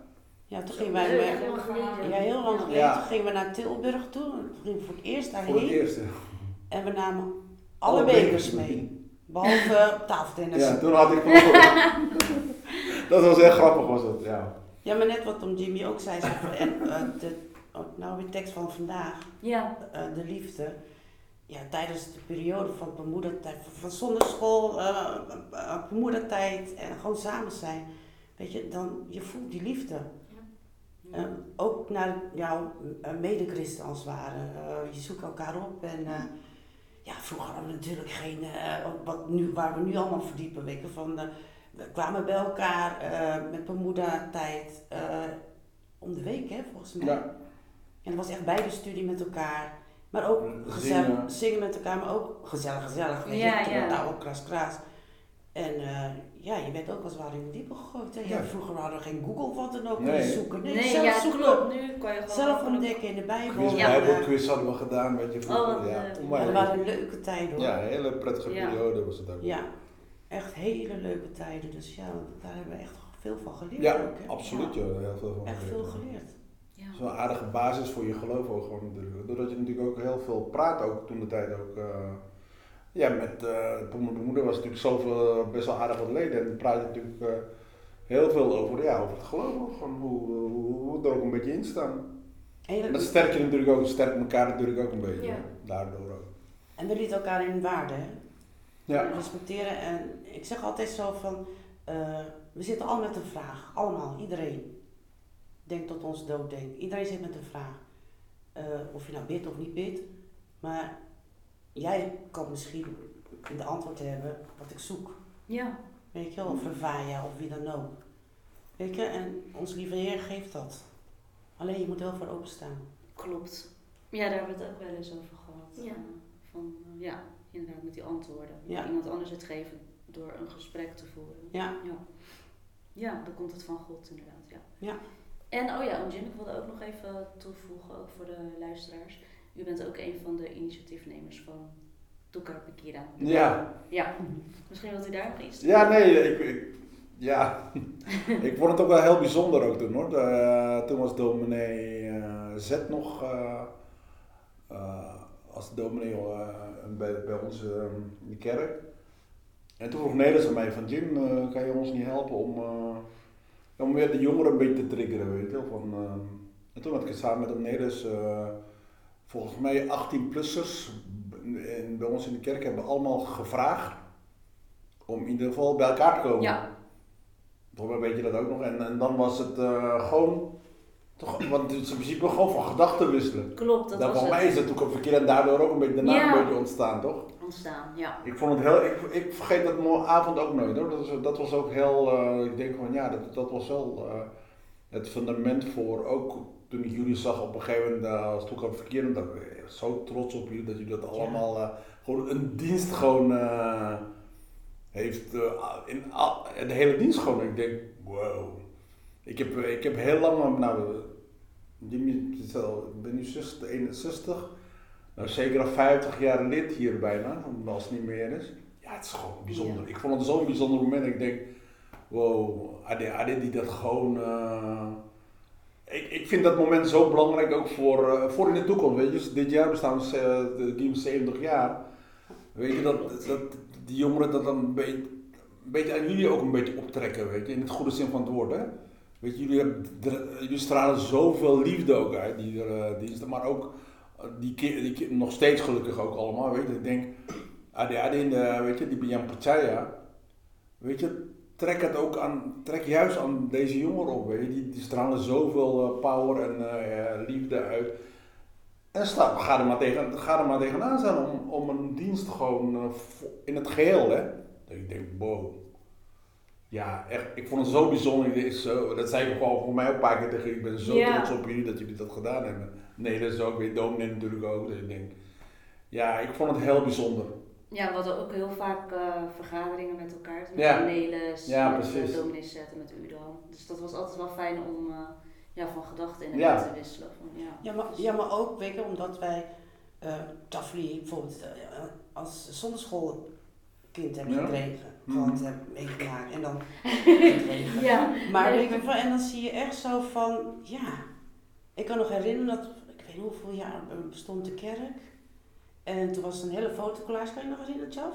Ja, toen gingen wij heel lang geleden. ja, heel lang geleden, Ja. toen gingen we naar Tilburg toe. Toen gingen we voor het eerst Voor het daarheen. eerste. En we namen alle Alle bekers mee. Behalve tafeltennis. Ja, toen had ik verloren. (laughs) dat was echt grappig was dat, ja. Ja, maar net wat om Jimmy ook zei, zeg, en eh, de, oh, nou weer tekst van vandaag, Ja, eh, de liefde. Ja, tijdens de periode van bemoedertijd, van, van zonderschool, eh eh, bemoedertijd en gewoon samen zijn. Weet je, dan, je voelt die liefde. Eh, ook naar jouw uh, medechristen als het ware. Eh, je zoekt elkaar op en eh, ja, vroeger hadden we natuurlijk geen, eh, wat nu, waar we nu allemaal verdiepen, weet je, van, eh, we kwamen bij elkaar eh, met bemoedertijd eh, om de week, hè, volgens mij. Ja. En het was echt bijbestudie met elkaar. Maar ook Zingen. gezellig, zingen met elkaar, maar ook gezellig, gezellig. Weet Ja, je, Toen ja. nou ook kras, kras. En eh, ja, je werd ook als het ware in de diepe gegooid. Hè? Ja, Ja. vroeger hadden we geen Google wat dan ook. Nee. Nee. zoeken. Nee, nee, zelf ja, zoeken. klopt. Nu kan je gewoon... Zelf ontdekken in de Bijbel. Quiz, Ja. Bijbelquiz hadden we gedaan, weet je, vroeger. Oh, ja, dat waren leuke tijden hoor. ja, een hele prettige Ja. periode was het ook. Ja, echt hele leuke tijden. Dus ja, daar hebben we echt veel van geleerd Ja, ook. Hè? absoluut, Ja. Heel veel van Echt geleerd. veel geleerd. Ja. Een aardige basis voor je geloof ook gewoon natuurlijk. Doordat je natuurlijk ook heel veel praat ook toen de tijd ook. eh, ja, met uh, mijn moeder was natuurlijk zoveel best wel aardig wat leden. En dan praat je natuurlijk eh, heel veel over, ja, over het geloof. ook. Gewoon hoe, hoe, hoe we er ook een beetje in staan. En, En dat sterk je natuurlijk ook, sterkt elkaar natuurlijk ook een beetje. Ja. Daardoor ook. en we lieten elkaar in waarde. Hè? Ja. respecteren. En ik zeg altijd zo van, eh, we zitten al met een vraag. Allemaal, iedereen. Denkt tot ons dood denkt. Iedereen zit met een vraag. Eh, of je nou bidt of niet bidt. Maar jij kan misschien de antwoord hebben wat ik zoek. Ja. Weet je wel, of Ravaya of wie dan ook. Weet je, en ons lieve Heer geeft dat. Alleen je moet heel voor openstaan. Klopt. Ja, daar hebben we het ook wel eens over gehad. Ja. Eh, Van, eh, ja, inderdaad, met die antwoorden. Ja. Iemand anders het geven door een gesprek te voeren. Ja, Ja. Ja, dan komt het van God inderdaad, ja. Ja. En oh ja, ik wilde ook nog even toevoegen, ook voor de luisteraars. U bent ook een van de initiatiefnemers van Tukar Pikira. Ja. Ja. Misschien wilt u daar nog iets Ja, nee, ik, ik, ja. (laughs) ik vond het ook wel heel bijzonder ook toen hoor. Toen was dominee eh, Z nog eh, eh, als dominee bij, bij ons in de kerk. En toen vroeg Nederlands aan mij van Jim, kan je ons niet helpen om, om weer de jongeren een beetje te triggeren, weet je wel. Van, en toen had ik het samen met hem Nederlands, volgens mij 18-plussers bij ons in de kerk hebben allemaal gevraagd om in ieder geval bij elkaar te komen. Ja. Volgens mij weet je dat ook nog. En, en dan was het eh, gewoon, toch, want het is in principe gewoon van gedachten wisselen. Klopt, dat Dan was voor mij het. is het natuurlijk ook verkeerd en daardoor ook een beetje de naam Ja. een beetje ontstaan, toch? ontstaan, ja. Ik vond het heel, ik, ik vergeet dat avond ook nooit hoor. Dat, is, dat was ook heel, eh, ik denk van ja, dat, dat was wel eh, het fundament voor ook toen ik jullie zag op een gegeven moment uh, als toen ik verkeerd dat ik zo trots op jullie dat jullie dat allemaal eh, gewoon een dienst gewoon eh, heeft, eh, in de hele dienst gewoon. Ik denk, wow. Ik heb, ik heb heel lang, nou, het ik ben nu 60, 61. Nou, zeker al 50 jaar lid hier bijna, als het niet meer is. Ja, het is gewoon bijzonder. Ja. Ik vond het zo'n bijzonder moment. Ik denk, wow, Ade, Ade die dat gewoon... eh, ik, ik vind dat moment zo belangrijk ook voor, eh, voor in de toekomst. Weet je, dus dit jaar bestaan ze eh, de Game 70 jaar. Weet je, dat, dat die jongeren dat dan een beetje, een beetje aan jullie ook een beetje optrekken, weet je, in het goede zin van het woord, hè. Weet je, jullie, hebben, jullie stralen zoveel liefde ook uit, die, die is er, maar ook eh, die, die nog steeds gelukkig ook allemaal, weet je. Ik denk, de, weet je, die bij Jan Percaya, weet je, trek het ook aan, trek juist aan deze jongeren op, weet je. Die, die stralen zoveel eh, power en eh, liefde uit. En sta, ga, er maar tegen, ga er maar tegenaan staan om, om een dienst gewoon eh, in het geheel, hè. Dat ik denk, wow. Ja, echt, ik vond het zo bijzonder. Dit is zo, dat zei ik gewoon voor mij ook een paar keer tegen. Ik ben zo trots op jullie dat jullie dat gedaan hebben. Nee, dat is ook weer dominee natuurlijk ook. Dus ik denk, ja, ik vond het heel bijzonder. Ja, we hadden ook heel vaak eh, vergaderingen met elkaar. Met Ja. Cornelis, Ja, met precies. uh, dominee Zet en met Udan. Dus dat was altijd wel fijn om eh, ja, van gedachten in Ja. te wisselen. Van, ja. Ja, maar, ja, maar ook, weet je, omdat wij uh, Tafli bijvoorbeeld uh, als zonderschoolkind hebben Ja. gekregen, Mhm. gehad hebben meegemaakt en dan (laughs) gekregen. Ja. Maar Nee, weet je, wel, en dan zie je echt zo van, ja, ik kan nog herinneren dat, ik weet niet hoeveel jaar bestond de kerk. En toen was er een hele fotocollage, kan je nog herinneren, Tjaf?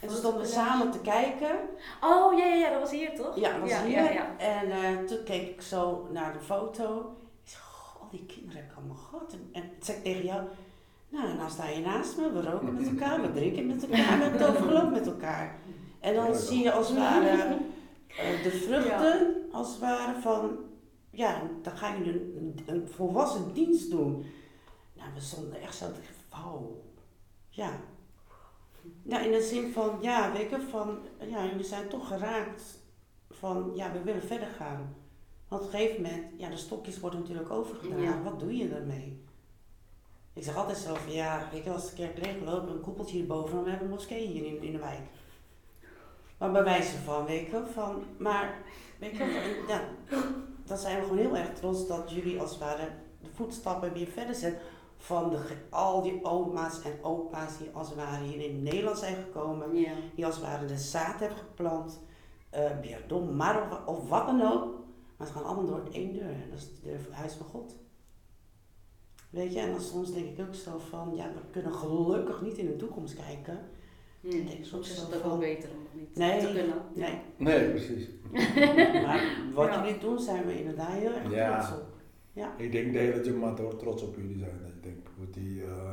En toen stonden we samen te kijken. Oh, ja, ja, ja, dat was hier toch? Ja, dat was ja, hier. Ja, ja. En uh, toen keek ik zo naar de foto. Ik zei, goh, al die kinderen heb ik allemaal gehad. En, en toen zei ik tegen jou, nou, nou sta je naast me, we roken met elkaar, we drinken met elkaar, we hebben het met elkaar. En dan zie je als het ware uh, (laughs) de vruchten, als het ware van, ja, dan ga je een, een volwassen dienst doen. Nou, we stonden echt zo te wauw. Ja. Nou, in de zin van, ja, weet je, van, ja, jullie zijn toch geraakt van, ja, we willen verder gaan. Want op een gegeven moment, ja, de stokjes worden natuurlijk overgedaan. Ja. Wat doe je daarmee? Ik zeg altijd zo van, ja, weet je, als de kerk loopt, een koepeltje hierboven, dan hebben we een moskee hier in, in de wijk. Maar bij wijze van, weet je, van, maar, weet je, ja, dan zijn we gewoon heel erg trots dat jullie als het ware de voetstappen weer verder zetten van de, al die oma's en opa's die als het ware hier in Nederland zijn gekomen, ja. die als het ware de zaad hebben geplant, uh, Bierdom, maar of, of wat dan ook. Maar ze gaan allemaal door één deur, en dat is de deur van het huis van God. Weet je, en dan soms denk ik ook zo van, ja, we kunnen gelukkig niet in de toekomst kijken. Hm. denk ik Soms is het ook wel beter om het niet Nee, te kunnen. Nee, Nee, precies. (laughs) maar wat Ja. jullie doen zijn we inderdaad heel erg Ja. trots op. Ik denk de hele Jamaat hoor trots op jullie zijn. Die, uh,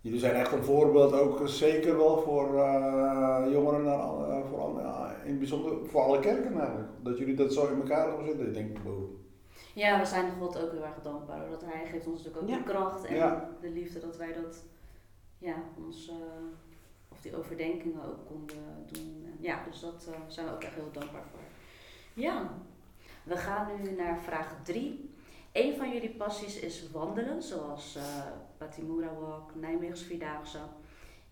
jullie zijn echt een voorbeeld, ook zeker wel voor uh, jongeren, uh, voor, in het bijzonder voor alle kerken eigenlijk. Dat jullie dat zo in elkaar hebben zitten. Ik denk, wow. Ja, we zijn God ook heel erg dankbaar. Dat Hij geeft ons natuurlijk ook Ja. de kracht en Ja. de liefde dat wij dat, ja, ons, uh, of die overdenkingen ook konden doen. En ja, dus dat uh, zijn we ook echt heel dankbaar voor. Ja, we gaan nu naar vraag 3. Een van jullie passies is wandelen, zoals uh, Batimura Walk, Nijmeegse Vierdaagse.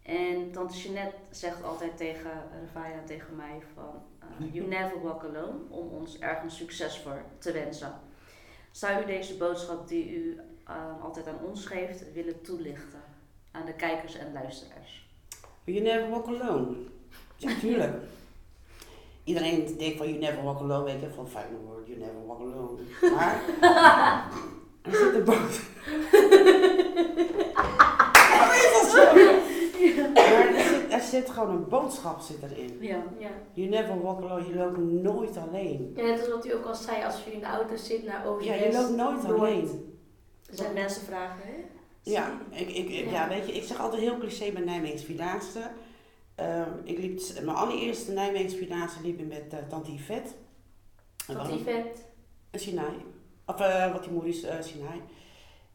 En tante Jeanette zegt altijd tegen Rafaya en tegen mij van... Uh, you (laughs) never walk alone, om ons ergens succes voor te wensen. Zou u deze boodschap die u uh, altijd aan ons geeft willen toelichten aan de kijkers en luisteraars? You never walk alone. Ja, tuurlijk. (laughs) Iedereen denkt van you never walk alone, weet je, van woord, you never walk alone. (laughs) Maar (laughs) er zit een boot. Maar er zit, er zit gewoon een boodschap zit erin. Ja. Ja. You never walk alone, je loopt nooit alleen. ja, net als wat u ook al zei, als je in de auto zit naar OVS. Ja, je loopt nooit alleen. Er zijn mensen vragen, hè? Ja, ik, ik, ik- ja, weet je, ik zeg altijd heel cliché bij Nijmeegse Vierdaagse. Ehm, ik liep, mijn allereerste Nijmeegse Vierdaagse liep ik met uh, Tante Yvette. Een Sinai. Of uh, wat die moeder is, uh, Sinai.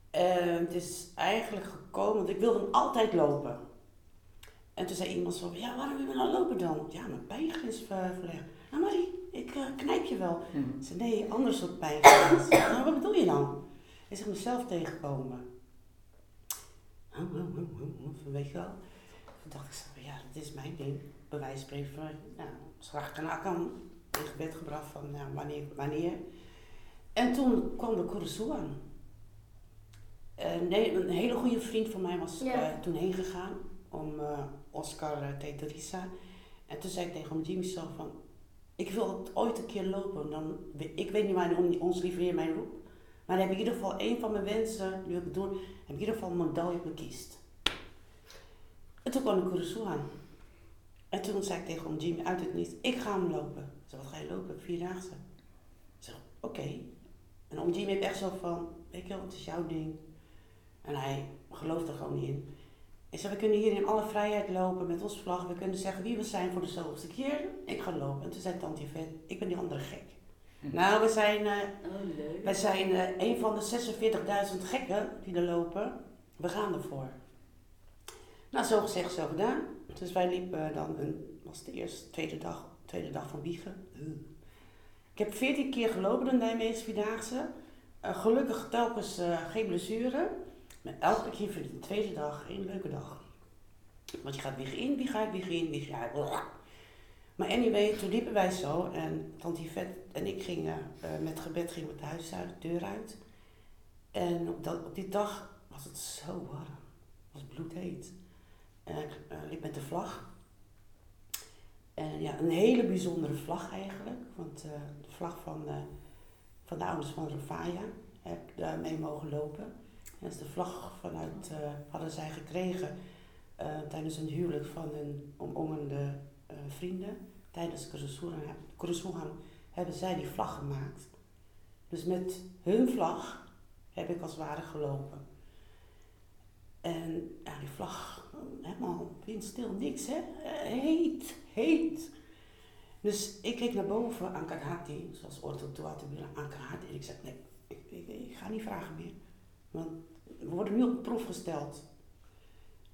En het is eigenlijk gekomen, want ik wilde hem altijd lopen. En toen zei iemand zo, ja waarom wil je nou lopen dan? Ja, mijn pijngrens verlegd. Nou Marie, ik uh, knijp je wel. Ik zei, nee, ander soort pijngrens. nou, wat bedoel je dan? Ik zeg, mezelf tegenkomen. Oh, oh, oh, weet je wel. Toen dacht ik zo, ja, dat is mijn ding. Spreken, nou, graag kan kan in gebed gebracht van, nou, wanneer, wanneer. En toen kwam de Curaçao aan. Uh, nee, een hele goede vriend van mij was uh, toen heen gegaan om uh, Oscar Teterisa. En toen zei ik tegen hem, Jimmy zo van, ik wil het ooit een keer lopen. Dan, ik weet niet waar ons lieve Heer mij roept. Maar dan heb ik in ieder geval één van mijn wensen, nu ik het doen, heb ik in ieder geval een medaille mijn kist. En toen kwam de Curaçao aan. En toen zei ik tegen hem, Jimmy, uit het niet, ik ga hem lopen. Zei, wat ga je lopen? Vierdaagse. Ik zeg, oké. Okay. En om Jimmy heeft echt zo van, weet je wel, het is jouw ding. En hij gelooft er gewoon niet in. Ik zei, we kunnen hier in alle vrijheid lopen met ons vlag. We kunnen zeggen wie we zijn voor de zoveelste keer. Ik ga lopen. En toen zei tante Yvette, ik ben die andere gek. Hm. Nou, we zijn, uh, oh, leuk. wij zijn uh, een van de 46.000 gekken die er lopen. We gaan ervoor. Nou, zo gezegd, zo gedaan. Dus wij liepen dan, een, was de eerste, tweede dag, tweede dag van Wiegen. Ik heb 14 keer gelopen de Nijmeegse Vierdaagse. Eh, gelukkig telkens eh, geen blessure. Maar elke keer vind ik de tweede dag een leuke dag. Want je gaat Wiegen in, wie gaat Wiegen in, Wiegen uit. Maar anyway, toen liepen wij zo en Tante Yvette en ik gingen eh, met gebed gingen het huis uit, de deur uit. En op, dat, op die dag was het zo warm. Het was bloedheet. En ik liep met de vlag. En ja, een hele bijzondere vlag eigenlijk. Want eh, de vlag van, eh, van de ouders van Rafaya heb ik daarmee mogen lopen. Dat is de vlag vanuit, eh, hadden zij gekregen tijdens een huwelijk van hun omongende vrienden. Tijdens Kurusuhan hebben zij die vlag gemaakt. Dus met hun vlag heb ik als ware gelopen. En ja, die vlag, helemaal windstil, niks hè. Eh, Heet, heet. Dus ik keek naar boven aan Karhati, zoals Orto Tuatubila aan Karhati. En ik zei, nee, ik, ik, ik ga niet vragen meer. Want we worden nu op de proef gesteld.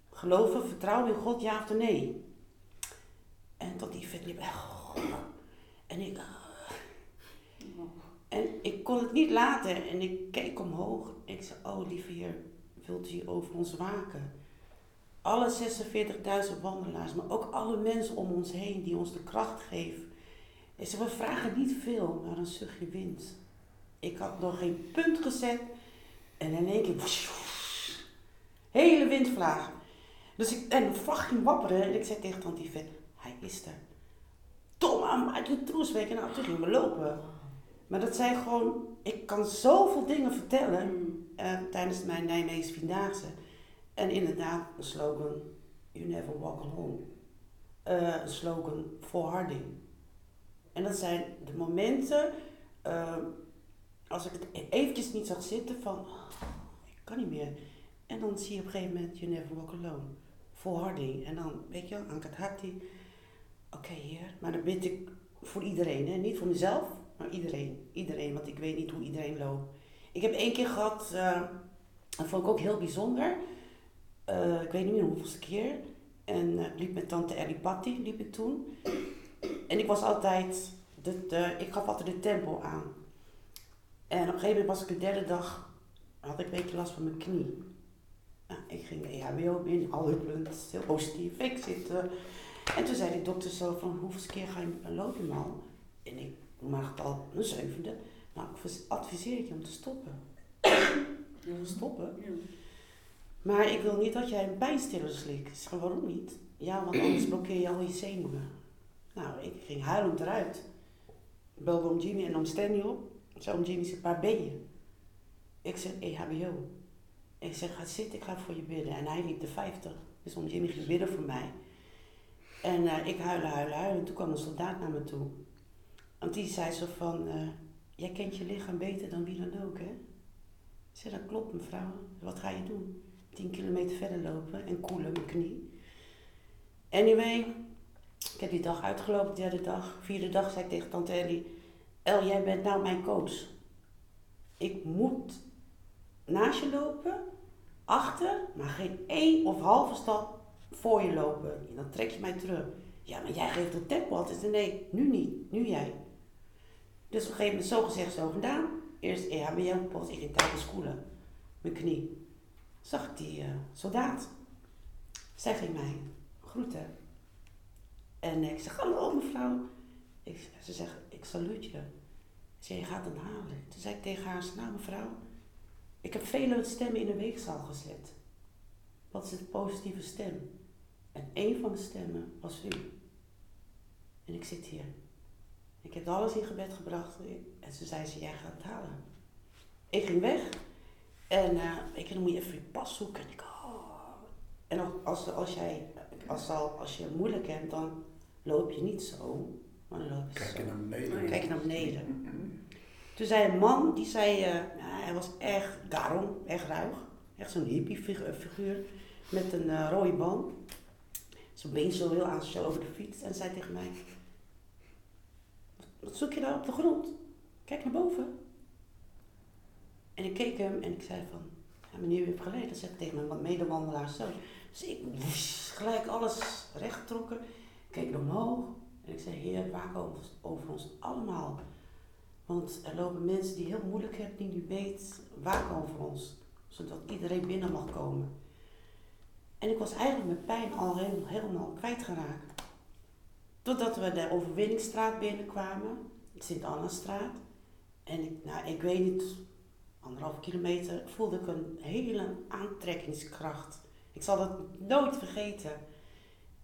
Geloven, vertrouwen in God, ja of nee? En tot die vet liep, en ik, en ik kon het niet laten en ik keek omhoog. Ik zei, oh lieve Heer, wilt u over ons waken? Alle 46.000 wandelaars, maar ook alle mensen om ons heen die ons de kracht geven. Ik zei, we vragen niet veel, maar een zuchtje wind. Ik had nog geen punt gezet en in één keer, hele windvlaag. Dus ik, en vlag ging wapperen en ik zei tegen tante Yvette, hij is er. Tom, uit de troesweek en nou, toen gingen we lopen. Maar dat zijn gewoon, ik kan zoveel dingen vertellen eh, tijdens mijn Nijmeegse Vierdaagse. En inderdaad, een slogan, you never walk alone. Een slogan, volharding. En dat zijn de momenten, eh, als ik het eventjes niet zag zitten van, oh, ik kan niet meer. En dan zie je op een gegeven moment, you never walk alone. Volharding. En dan, weet je, Ankat Hati, oké heer, maar dan bid ik voor iedereen, hè? niet voor mezelf, maar iedereen. Iedereen, want ik weet niet hoe iedereen loopt. Ik heb één keer gehad, uh, dat vond ik ook heel bijzonder. Uh, ik weet niet meer hoeveelste keer. En ik liep met tante Ellie Patty, liep ik toen. En ik was altijd, de, ik gaf altijd de tempo aan. En op een gegeven moment was ik de derde dag, had ik een beetje last van mijn knie. Nou, ik ging de EHBO in, al huppelend, heel positief. Ik zit, en toen zei de dokter zo van, hoeveel keer ga je lopen al? En ik maak het al een zevende. Nou, ik adviseer je om te stoppen. (coughs) Ja. Stoppen? Ja. Maar ik wil niet dat jij een pijnstiller slikt. Ik zeg, waarom niet? Ja, want anders blokkeer je al je zenuwen. Nou, ik ging huilend eruit. Ik belde om Jimmy en om Stanley op. Ik zei om Jimmy, zeg, waar ben je? Ik zeg, EHBO. Ik zeg, ga zitten, ik ga voor je bidden. En hij liep de 50. Dus om Jimmy ging bidden voor mij. En uh, ik huilen, huilen, huilen. En toen kwam een soldaat naar me toe. Want die zei zo van, uh, jij kent je lichaam beter dan wie dan ook, hè? Ik zei, dat klopt mevrouw. Wat ga je doen? 10 kilometer verder lopen en koelen mijn knie. Anyway, ik heb die dag uitgelopen, derde dag. Vierde dag zei ik tegen tante Ellie, El, jij bent nou mijn coach. Ik moet naast je lopen, achter, maar geen één of halve stap voor je lopen. En dan trek je mij terug. Ja, maar jij geeft het tempo altijd. Nee, nu niet. Nu jij. Dus op een gegeven moment zo gezegd, zo gedaan. Eerst EHBO, pas tijdens koelen. Mijn knie. Zag ik die uh, soldaat. Zij ging mij groeten. En ik zeg, hallo mevrouw. Ik, ze zegt, ik saluut je. Ze je gaat hem halen. Toen zei ik tegen haar, nou mevrouw, ik heb vele stemmen in de weegzaal gezet. Wat is het positieve stem? En één van de stemmen was u. En ik zit hier. Ik heb alles in gebed gebracht. En ze zei ze, jij gaat het halen. Ik ging weg. En uh, ik dan moet je even je pas zoeken. En ik, oh. En als, als, jij, als, als je moeilijk hebt, dan loop je niet zo. Maar dan loop je Kijk je naar beneden. Kijk je naar beneden. (laughs) Toen zei een man, die zei, uh, hij was echt daarom, echt ruig. Echt zo'n hippie figuur. Met een uh, rode band. Zijn been zo heel aan over de fiets. En zei tegen mij, wat zoek je daar op de grond? Kijk naar boven. En ik keek hem en ik zei van, ja, meneer, u heeft geleid. Dat ik tegen mijn medewandelaar zo. Dus ik gelijk alles recht getrokken. Keek omhoog. En ik zei, Heer, waak over, over ons allemaal. Want er lopen mensen die heel moeilijk hebben, die nu weet, waak over ons. Zodat iedereen binnen mag komen. En ik was eigenlijk met pijn al helemaal kwijtgeraakt. Totdat we de Overwinningsstraat binnenkwamen, Sint-Anna-straat. En ik, nou, ik weet niet, anderhalf kilometer, voelde ik een hele aantrekkingskracht. Ik zal dat nooit vergeten.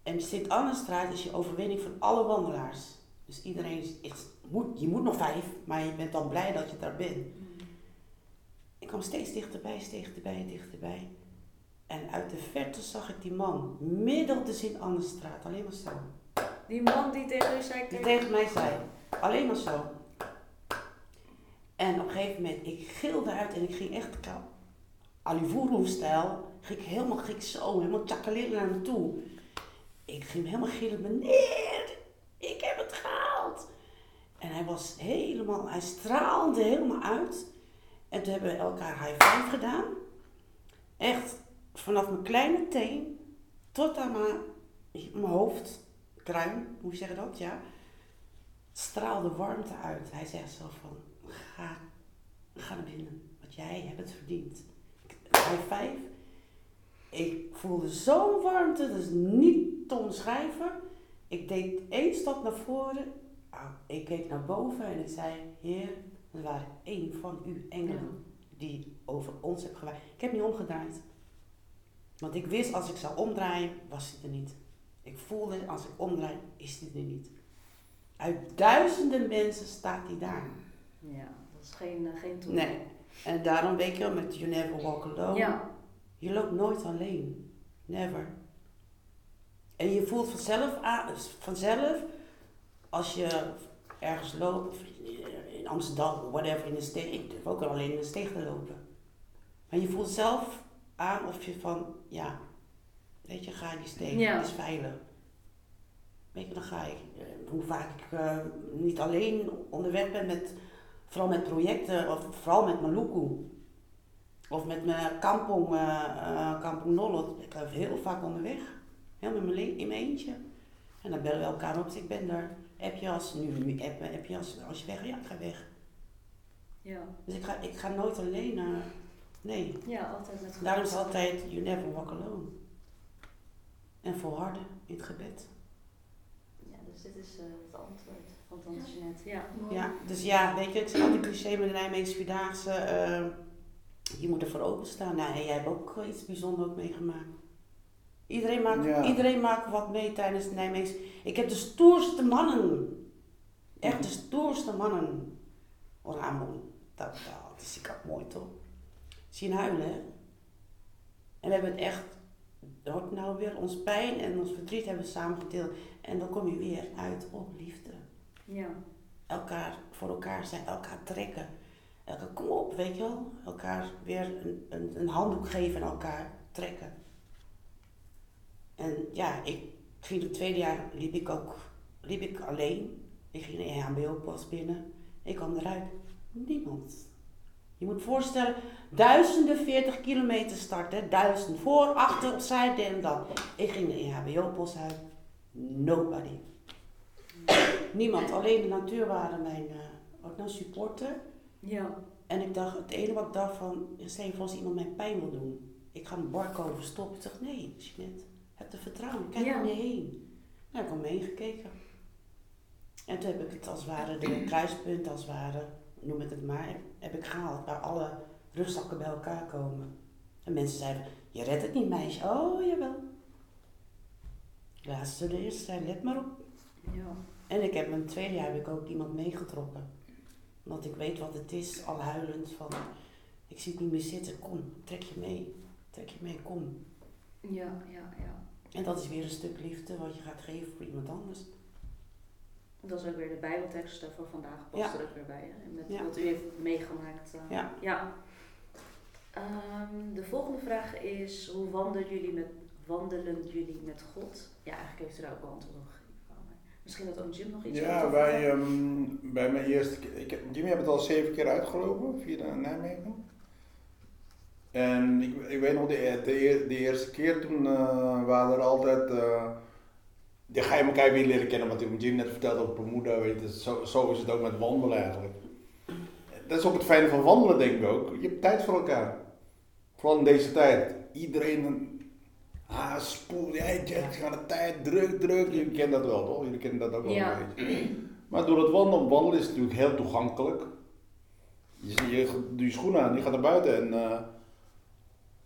En Sint-Anna-straat is je overwinning van alle wandelaars. Dus iedereen is, moet, je moet nog vijf, maar je bent dan blij dat je daar bent. Ik kwam steeds dichterbij, steeds dichterbij, dichterbij. En uit de verte zag ik die man, midden op de Sint-Anna-straat, alleen maar zo. Die man die tegen u zei, Die tegen mij zei, alleen maar zo. En op een gegeven moment, ik gilde uit en ik ging echt Alivuru-stijl, ging ik helemaal ging zo, helemaal tjakaleren naar hem toe. Ik ging helemaal gillen, meneer, ik heb het gehaald. En hij was helemaal, hij straalde helemaal uit. En toen hebben we elkaar high five gedaan. Echt, vanaf mijn kleine teen tot aan mijn, mijn hoofd, kruin, hoe zeg je dat, ja. Straalde warmte uit. Hij zegt zo van, ga, ga naar binnen, want jij hebt het verdiend. Ik- High five. Ik voelde zo'n warmte, dat is niet te omschrijven. Ik deed één stap naar voren. Ah, Ik keek naar boven en ik zei, Heer, er waren één van uw engelen die over ons heeft gewaakt. Ik heb niet omgedraaid. Want ik wist als ik zou omdraaien, was hij er niet. Ik voelde als ik omdraai, is hij er niet. Uit duizenden mensen staat hij daar. Ja, dat is geen, eh, geen toeval. Nee. En daarom weet je wel, met You Never Walk Alone. Ja, Je loopt nooit alleen. Never. En je voelt vanzelf, aan, vanzelf als je ergens loopt, of in Amsterdam, whatever, in de steeg. Ik durf ook wel alleen in de steeg te lopen. Maar je voelt zelf aan of je van, ja, weet je, ga in die Ja. is veilig. Weet je, dan ga ik, eh, hoe vaak ik eh, niet alleen onderweg ben met, vooral met projecten, of vooral met Maluku. Of met mijn kampong, eh, kampong Nollot. Ik ben heel vaak onderweg. Helemaal in mijn, eentje. En dan bellen we elkaar op. Dus ik ben daar. Heb je als, nu, app, heb je als, als je weg, ja ik ga weg. ja. Dus ik ga, ik ga nooit alleen naar, nee. ja, altijd met Daarom is altijd, you never walk alone. En volharden in het gebed. Ja, dus dit is eh, het antwoord van Tante Jeanette. Ja. Mooi. Ja, dus ja, weet je, ik zeg altijd cliché met de Nijmeegse Vierdaagse. eh, je moet ervoor openstaan. Nou, en jij hebt ook wel iets bijzonders ook meegemaakt. Iedereen maakt, Ja. iedereen maakt wat mee tijdens de Nijmeegse... Ik heb de stoerste mannen. Echt de stoerste mannen. Ramon. Dat, dat is ik ook mooi toch? Zien huilen, hè? En we hebben het echt... Nou weer ons pijn en ons verdriet hebben we samen gedeeld. En dan kom je weer uit op liefde Ja. elkaar voor elkaar zijn, elkaar trekken. Elkaar, kom op, weet je wel. Elkaar weer een, een, een handdoek geven en elkaar trekken. En ja, ik ging het tweede jaar, liep ik ook liep ik alleen. Ik ging een HBO-pas binnen. Ik kwam eruit. Niemand. Je moet voorstellen, duizenden 40 kilometer starten. Duizend voor, achter, opzij, dit en dat. Ik ging de EHBO-post uit. Nobody. Niemand, alleen de natuur waren mijn eh, ook nou supporter. Ja. En ik dacht, het enige wat ik dacht van, stel je voor als iemand mijn pijn wil doen. Ik ga een barco verstoppen. Ik dacht, nee, Jeanette, heb er vertrouwen. Kijk Ja. om je heen. Nou, ik heb omheen gekeken. En toen heb ik het als het ware, de (clears throat) kruispunt als het ware, noem ik het maar, heb ik gehaald. Waar alle rugzakken bij elkaar komen. En mensen zeiden, je redt het niet meisje. Oh, jawel. Laatste de eerste zei, let maar op. Ja. En ik heb het tweede jaar heb ik ook iemand meegetrokken. Want ik weet wat het is, al huilend van ik zie het niet meer zitten, kom, trek je mee. Trek je mee, kom. Ja, ja, ja. En dat is weer een stuk liefde wat je gaat geven voor iemand anders. Dat is ook weer de Bijbeltekst eh, voor vandaag, past Ja. er ook weer bij. Hè? Met Ja. wat u heeft meegemaakt. eh. Ja. ja. Ehm, de volgende vraag is, hoe wandelen jullie met, wandelen jullie met God? Ja, eigenlijk heeft u daar ook al antwoord op Misschien dat ook Jim nog iets Ja, over wij, ehm, bij mijn eerste keer, ik, heb- Jimmy heeft het al zeven keer uitgelopen via Nijmegen. En ik, ik weet nog, de, de, de eerste keer toen eh, waren er altijd, eh, dan ga je elkaar weer leren kennen, wat Jim net vertelde over Bermuda, weet je, zo, zo is het ook met wandelen eigenlijk. Dat is ook het fijne van wandelen, denk ik ook. Je hebt tijd voor elkaar. Vooral in deze tijd. Iedereen, ah, spoel, jij, aan de tijd, druk, druk. Jullie kennen dat wel, toch? Jullie kennen dat ook wel Ja. een beetje. Maar door het wandelen, wandelen is het natuurlijk heel toegankelijk. Je, je doet je schoenen aan, je gaat naar buiten en een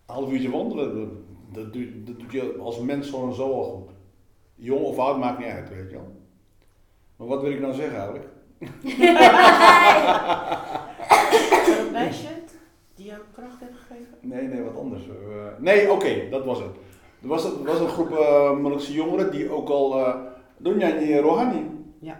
half uurtje wandelen, dat, dat, doe, dat doet je als mens gewoon zo al goed. Jong of oud maakt niet uit, weet je wel. Maar wat wil ik nou zeggen eigenlijk? Dat (laughs) meisje die jou kracht heeft gegeven? Nee, nee, wat anders. Eh, nee, oké, dat was het. Er was, er was een groep uh, Molukse jongeren die ook al... Uh, Donjani Rohani. Ja.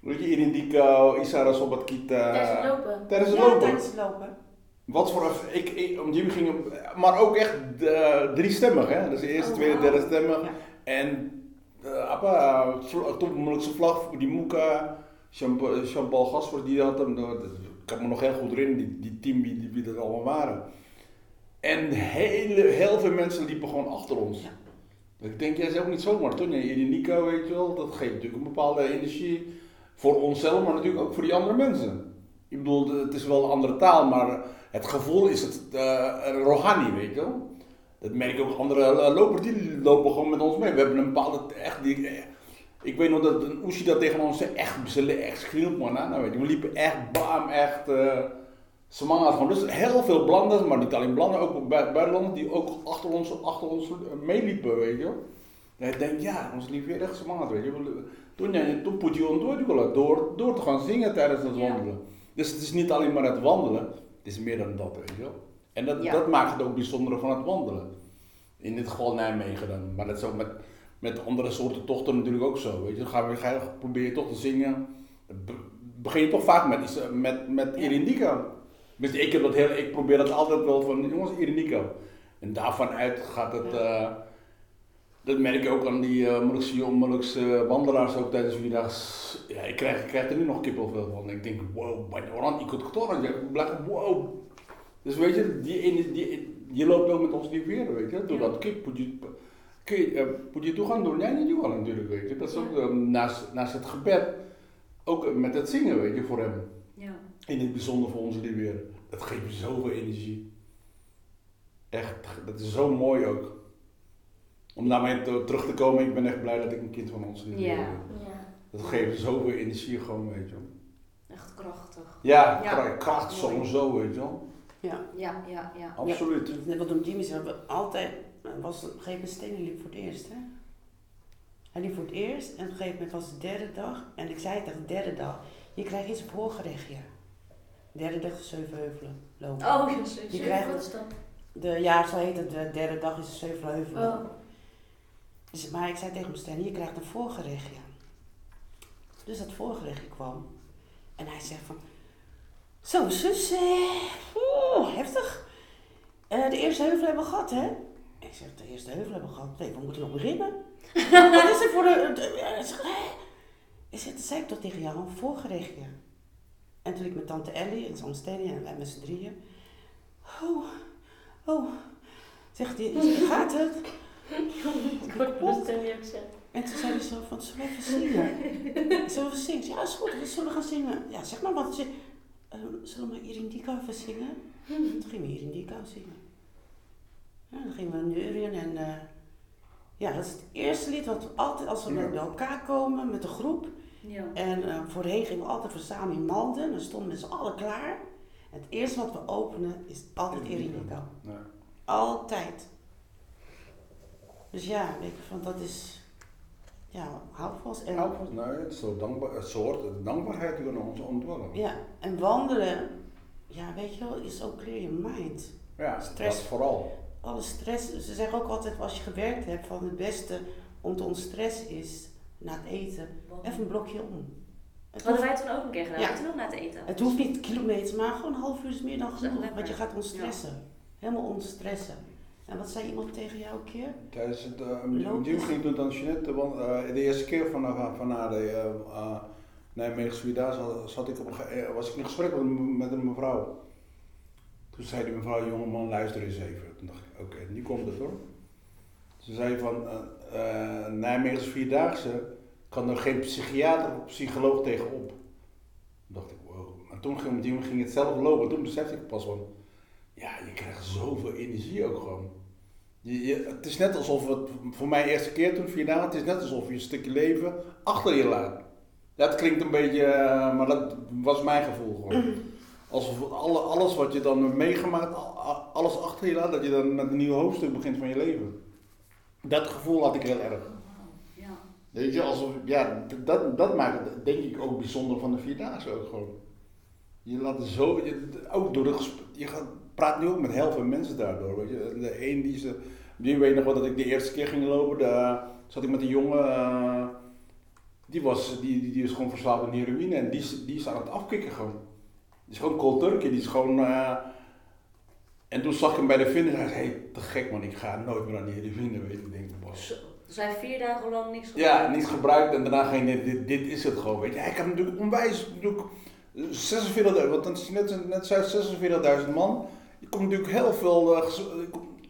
Weet je, Irindika, Isara Sobat Kita. Tijdens het lopen. Tijdens het ja, lopen. tijdens het lopen. Wat voor... Ik, ik, om die gingen... Maar ook echt uh, driestemmig, hè. Dus de eerste, Oh, tweede, derde stemmig. Ja. En... Uh, apa, toen vlag, die Jean- Jean-Paul Gaspers, die had hem... Ik kan me nog heel goed herinneren, die, die team, die, wie dat allemaal waren. En hele, heel veel mensen liepen gewoon achter ons. Ja. Ik denk, jij is ook niet zomaar, toch? Nee, die Nico, weet je wel, dat geeft natuurlijk een bepaalde energie voor onszelf, maar natuurlijk ook voor die andere mensen. Ik bedoel, het is wel een andere taal, maar het gevoel is het uh, Rohani, weet je wel. Dat merk ik ook, andere uh, lopers die lopen gewoon met ons mee. We hebben een bepaalde, echt, die, eh, ik weet nog dat een Oeshi dat tegen ons zei, echt, ze echt schreeuwt man, nou weet je, we liepen echt, bam, echt... Uh, ze man had gewoon dus heel veel Blanders, maar niet alleen Blanders, ook bu- buitenlanders die ook achter ons, achter ons eh, meeliepen, weet je wel. En ik denk, ja, ons liep weer echt man, weet je wel. Toen, toen put je door, door, door te gaan zingen tijdens het Ja. wandelen. Dus het is niet alleen maar het wandelen, het is meer dan dat, weet je wel. En dat, Ja. dat maakt het ook bijzondere van het wandelen. In dit geval Nijmegen dan, maar dat is ook met, met andere soorten tochten natuurlijk ook zo, weet je. Dan gaan we, ga je, probeer je toch te zingen, Be- begin je toch vaak met, iets, eh, met, met Ja. Irindika. Dus ik, heb dat heel, ik probeer dat altijd wel van, jongens, Irinico. En daarvan uit gaat het, eh, dat merk ik ook aan die uh, Molukse, Molukse wandelaars ook tijdens Vierdags. Ja, ik krijg, ik krijg er nu nog kippenvel van. Ik denk, wow, bij de ik het toch ik blijf, wow. Dus weet je, die, die, je loopt ook met ons die weer, weet je. Door dat kip, moet je, kun je, eh, moet je doen. Jij niet wel natuurlijk, weet je. Dat is ook eh, naast, naast het gebed, ook eh, met het zingen, weet je, voor hem. Ja. In het bijzonder voor onze weer. Dat geeft zoveel energie. Echt, dat is zo mooi ook. Om daarmee te- terug te komen, ik ben echt blij dat ik een kind van ons lief Ja. ben. Ja. Dat geeft zoveel energie gewoon, weet je wel. Echt krachtig. Ja, Ja. kra- kracht Mooi. sowieso, weet je wel. Ja. Ja, ja, ja. Absoluut. Net wat om Jimmy zei, we altijd, er was op een gegeven moment Stenen liep voor het eerst, hè? Hij liep voor het eerst en op een gegeven moment was het de derde dag. En ik zei tegen de derde dag, je krijgt eens een voorgerechtje. De derde dag is Zevenheuvelen lopen. Oh, ja. Die zo- krijgen- wat is dat? De, ja, zo heet het, de derde dag is Zevenheuvelen. Oh. Dus, maar ik zei tegen mijn Stijn, je krijgt een voorgerechtje. Dus dat voorgerechtje kwam. En hij zegt van, zo zus, eh, oeh, heftig. Eh, de eerste heuvel hebben we gehad, hè? Ik zeg, de eerste heuvel hebben we gehad. Nee, we moeten nog beginnen. (laughs) Wat is er voor de... eh, ik zeg, dat zei ik toch tegen jou, een voorgerechtje. En toen ik met tante Ellie en Steny en wij met z'n drieën. Oh, oh. Zegt zeg, gaat het? Ik die zegt. En toen zei hij zo van, zullen we even zingen? (laughs) Zullen we even zingen? Ja, is goed, we zullen gaan zingen. Ja, zeg maar wat. Eh, zullen we Irindiko even zingen? Toen gingen we Irindiko zingen. Ja, dan gingen we neurien en... eh, ja, dat is het eerste lied wat we altijd, als we Ja. bij elkaar komen met de groep... Ja. En eh, voorheen gingen we altijd verzamelen in Malden. Dan stonden we met z'n allen klaar. En het eerste wat we openen is altijd Irindiko. Ja. Altijd. Dus ja, weet je, van dat is... Ja, houvast. En, Nou, nee, het is zo dankbaar, het soort dankbaarheid die we naar ons ontwikkelen. ja, en wandelen, ja, weet je wel, is ook clear your mind. Ja, Stress. dat vooral. Alle stress, ze zeggen ook altijd als je gewerkt hebt, van het beste om te ontstressen is na het eten, even een blokje om. Het Hadden hoeft, wij toen ook een keer gedaan, Ja. toen ook na het eten. het hoeft niet kilometers, maar gewoon een half uur is meer dan genoeg, want je gaat ontstressen. Helemaal ontstressen. En wat zei iemand tegen jou een keer? Tijdens het uh, toen dan Jeanette, want uh, de eerste keer van, uh, van haar de uh, uh, Nijmeegse Vierdaagse zat, zat ik op eh, was ik in gesprek met, een- met een mevrouw. Toen zei die mevrouw, jongeman, luister eens even. Toen dacht ik, oké, nu komt het hoor. Ze zei van uh, uh, Nijmeegse Vierdaagse kan er geen psychiater of psycholoog tegenop. Toen dacht ik, wow. Maar toen ging, ging het zelf lopen. Toen besefte ik pas van, ja, je krijgt zoveel energie ook gewoon. Je, je, het is net alsof het, voor mij eerste keer toen Vierdaagse, het is net alsof je een stukje leven achter je laat. Dat klinkt een beetje, uh, maar dat was mijn gevoel gewoon. Alsof alle, alles wat je dan meegemaakt, alles achter je laat, dat je dan met een nieuw hoofdstuk begint van je leven. Dat gevoel had ik heel erg. Ja. Weet je, alsof, ja, dat, dat maakt het denk ik ook bijzonder van de Vierdaagse ook gewoon. Je laat zo, je, ook door de je gaat, praat nu ook met heel veel mensen daardoor. Weet je. De een die ze, die weet nog wel dat ik de eerste keer ging lopen, daar zat ik met een jongen, uh, die, was, die, die, die is gewoon verslaafd aan heroïne en die, die is aan het afkicken gewoon. Die is gewoon cold turkey, die is gewoon... Uh, en toen zag ik hem bij de finish en hij zei, hey, te gek man, ik ga nooit meer aan die heroïne, weet je. Ik denk, dus hij vier dagen lang niks gebruikt? Ja, niets gebruikt en daarna ging dit, dit, dit is het gewoon, weet je. Hij kan natuurlijk onwijs, natuurlijk 46.000, want dan is net, net 46.000 man. Je komt natuurlijk heel veel, uh,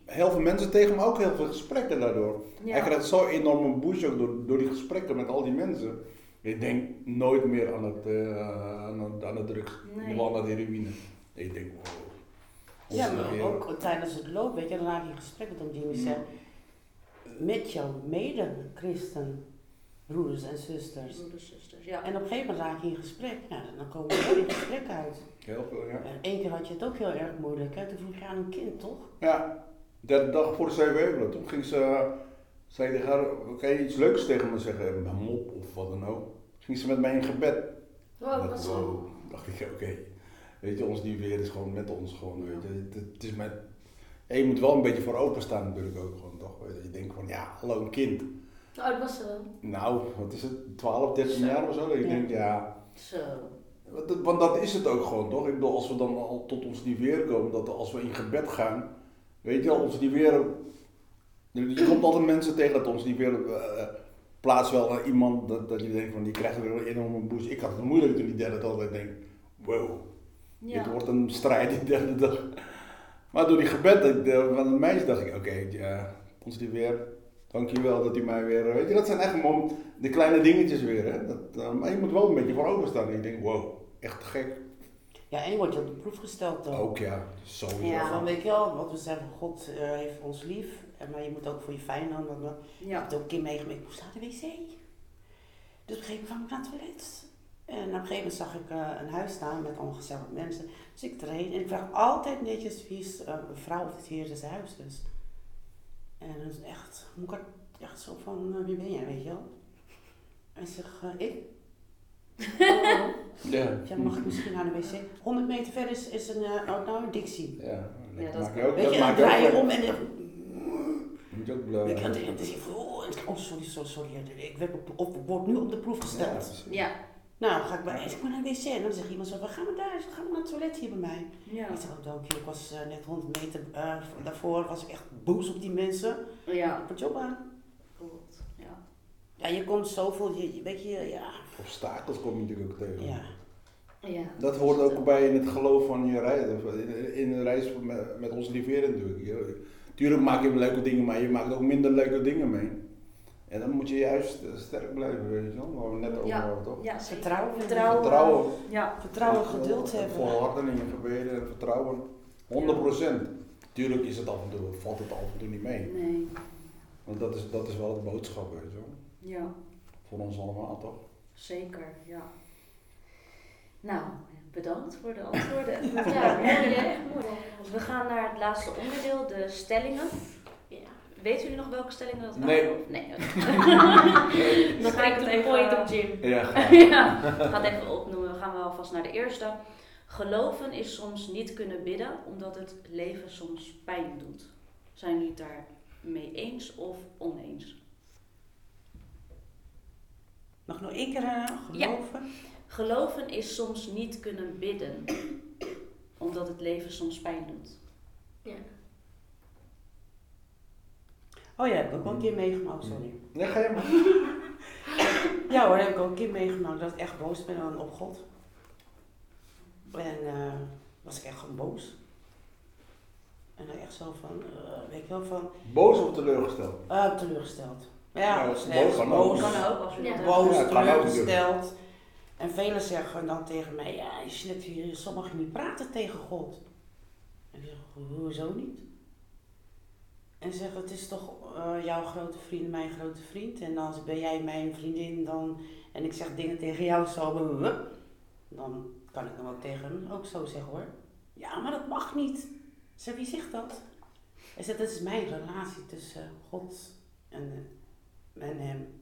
heel veel mensen tegen, maar ook heel veel gesprekken daardoor. Ja. Hij krijgt zo'n enorme boost ook door, door die gesprekken met al die mensen. Ik denk nooit meer aan het, uh, aan het, aan het drugs, nee. aan de heroïne. Ik denk, wow. Ja, maar ook tijdens het loop, weet je, dan raak je gesprek met hem, die zegt, met jouw mede-christen, broeders en zusters. Broeders, zusters, ja. En op een gegeven moment raak je in gesprek, ja, dan komen we wel in gesprek uit. Heel veel, ja. En één keer had je het ook heel erg moeilijk, hè? toen vroeg je aan een kind, toch? Ja, de dag voor de CW, toen ging ze, zei tegen haar, kan je iets leuks tegen me zeggen, een mop of wat dan ook ging ze met mij in gebed. Wow, wat wow. dacht ik, oké. Okay. Weet je, ons die weer is gewoon met ons gewoon, weet je. Het, het is met... En je moet wel een beetje voor openstaan natuurlijk ook gewoon, toch? Weet je. je denkt van, ja, hallo, een kind. Oud was ze Nou, wat is het, 12, 13 jaar of zo? Ik ja. denk, ja... Zo. Want dat is het ook gewoon, toch? Ik bedoel, als we dan al tot ons die weer komen, dat als we in gebed gaan, weet je al, ons die weer... Je komt altijd mensen tegen dat ons die weer... Uh, plaats wel naar iemand dat, dat je denkt van die krijgt weer een enorme boost. Ik had het moeilijk toen die derde dag, ik denk, wow, ja. dit wordt een strijd die derde dag. Maar door die gebed van de meisje dacht ik, oké, okay, ja, ons die weer, dankjewel dat u mij weer, weet je, dat zijn echt de kleine dingetjes weer, hè. Dat, uh, maar je moet wel een beetje voor openstaan en ik denk, wow, echt gek. Ja, en je wordt je op de proef gesteld dan. Ook ja, sowieso. Ja, van weet je wel, wat we zeggen, God uh, heeft ons lief maar je moet ook voor je vijanden. Ja. Ik heb het ook een keer meegemaakt. Hoe staat de wc? Dus op een gegeven moment kwam ik naar het toilet. En op een gegeven moment zag ik uh, een huis staan met ongezellige mensen. Dus ik erheen en ik vraag altijd netjes wie is uh, een vrouw of het heer des huizes. En dan is echt, moet ik echt zo van, uh, wie ben jij, weet je wel? En ik zeg, ik? Oh. ja. ja. Mag ik misschien naar de wc? 100 meter verder is, is een, oh, nou, Dixie. Ja, ja dat, maak je ook. Weet je, dan draai je om en moet ook blauw. Ik had oh, sorry, sorry, sorry. Ik word nu op de proef gesteld. Ja. Nou, ga ik bij ik moet naar de wc. En dan zegt iemand zo, we gaan we daar? Gaan we naar het toilet hier bij mij? Ja. Ik zeg, oh dank je. Ik was uh, net 100 meter uh, daarvoor, was ik echt boos op die mensen. Ja. Wat job aan. Klopt, ja. Ja, je komt zoveel, je, je weet je, ja. Obstakels kom je natuurlijk ook tegen. Ja. Ja, dat hoort ook bij in het geloof van je reis, in, in de reis met, met onze lieveren natuurlijk. Tuurlijk maak je leuke dingen, maar je maakt ook minder leuke dingen mee. En dan moet je juist sterk blijven, weet je wel, waar we net over ja. hadden, toch? Ja, vertrouwen. Vertrouwen. Vertrouwen. Ja. Vertrouwen, geduld hebben. Volharden in je gebeden en vertrouwen. 100 procent. Tuurlijk is het af en toe, valt het af en toe niet mee. Nee. Want dat is, dat is wel de boodschap, weet je wel. Ja. Voor ons allemaal, toch? Zeker, ja. Nou, bedankt voor de antwoorden. (laughs) ja, mooi hè? Mooi. We gaan naar het laatste onderdeel, de stellingen. Weten jullie nog welke stellingen dat waren? Nee. Nee. (laughs) (laughs) Dan ga ik het point op Jim. Ja, (laughs) ga. ja. Het even opnoemen. We gaan wel alvast naar de eerste. Geloven is soms niet kunnen bidden, omdat het leven soms pijn doet. Zijn jullie het daar mee eens of oneens? Mag nog één keer uh, geloven? Ja. Geloven is soms niet kunnen bidden, omdat het leven soms pijn doet. Ja. Oh ja, heb ik ook een keer meegemaakt, sorry. Ja, ga je maar. (laughs) ja hoor, heb ik ook een keer meegemaakt dat ik echt boos ben op God. En uh, was ik echt gewoon boos. En dan echt zo van, eh, weet je wel, van, Boos of teleurgesteld? eh, teleurgesteld. Ja, boos kan ook. boos, Kan ook, als we Ja. dat boos, Ja, ook teleurgesteld. En velen zeggen dan tegen mij, ja, je net hier, zo mag je niet praten tegen God. En ik zeg, hoezo niet? En ze zeggen, het is toch eh, jouw grote vriend, mijn grote vriend. En als ben jij mijn vriendin dan, en ik zeg dingen tegen jou zo, (laughs) dan kan ik dan ook tegen hem ook zo zeggen hoor. Ja, maar dat mag niet. Zeg, wie zegt dat? Hij zegt, dat is mijn relatie tussen God en, en hem.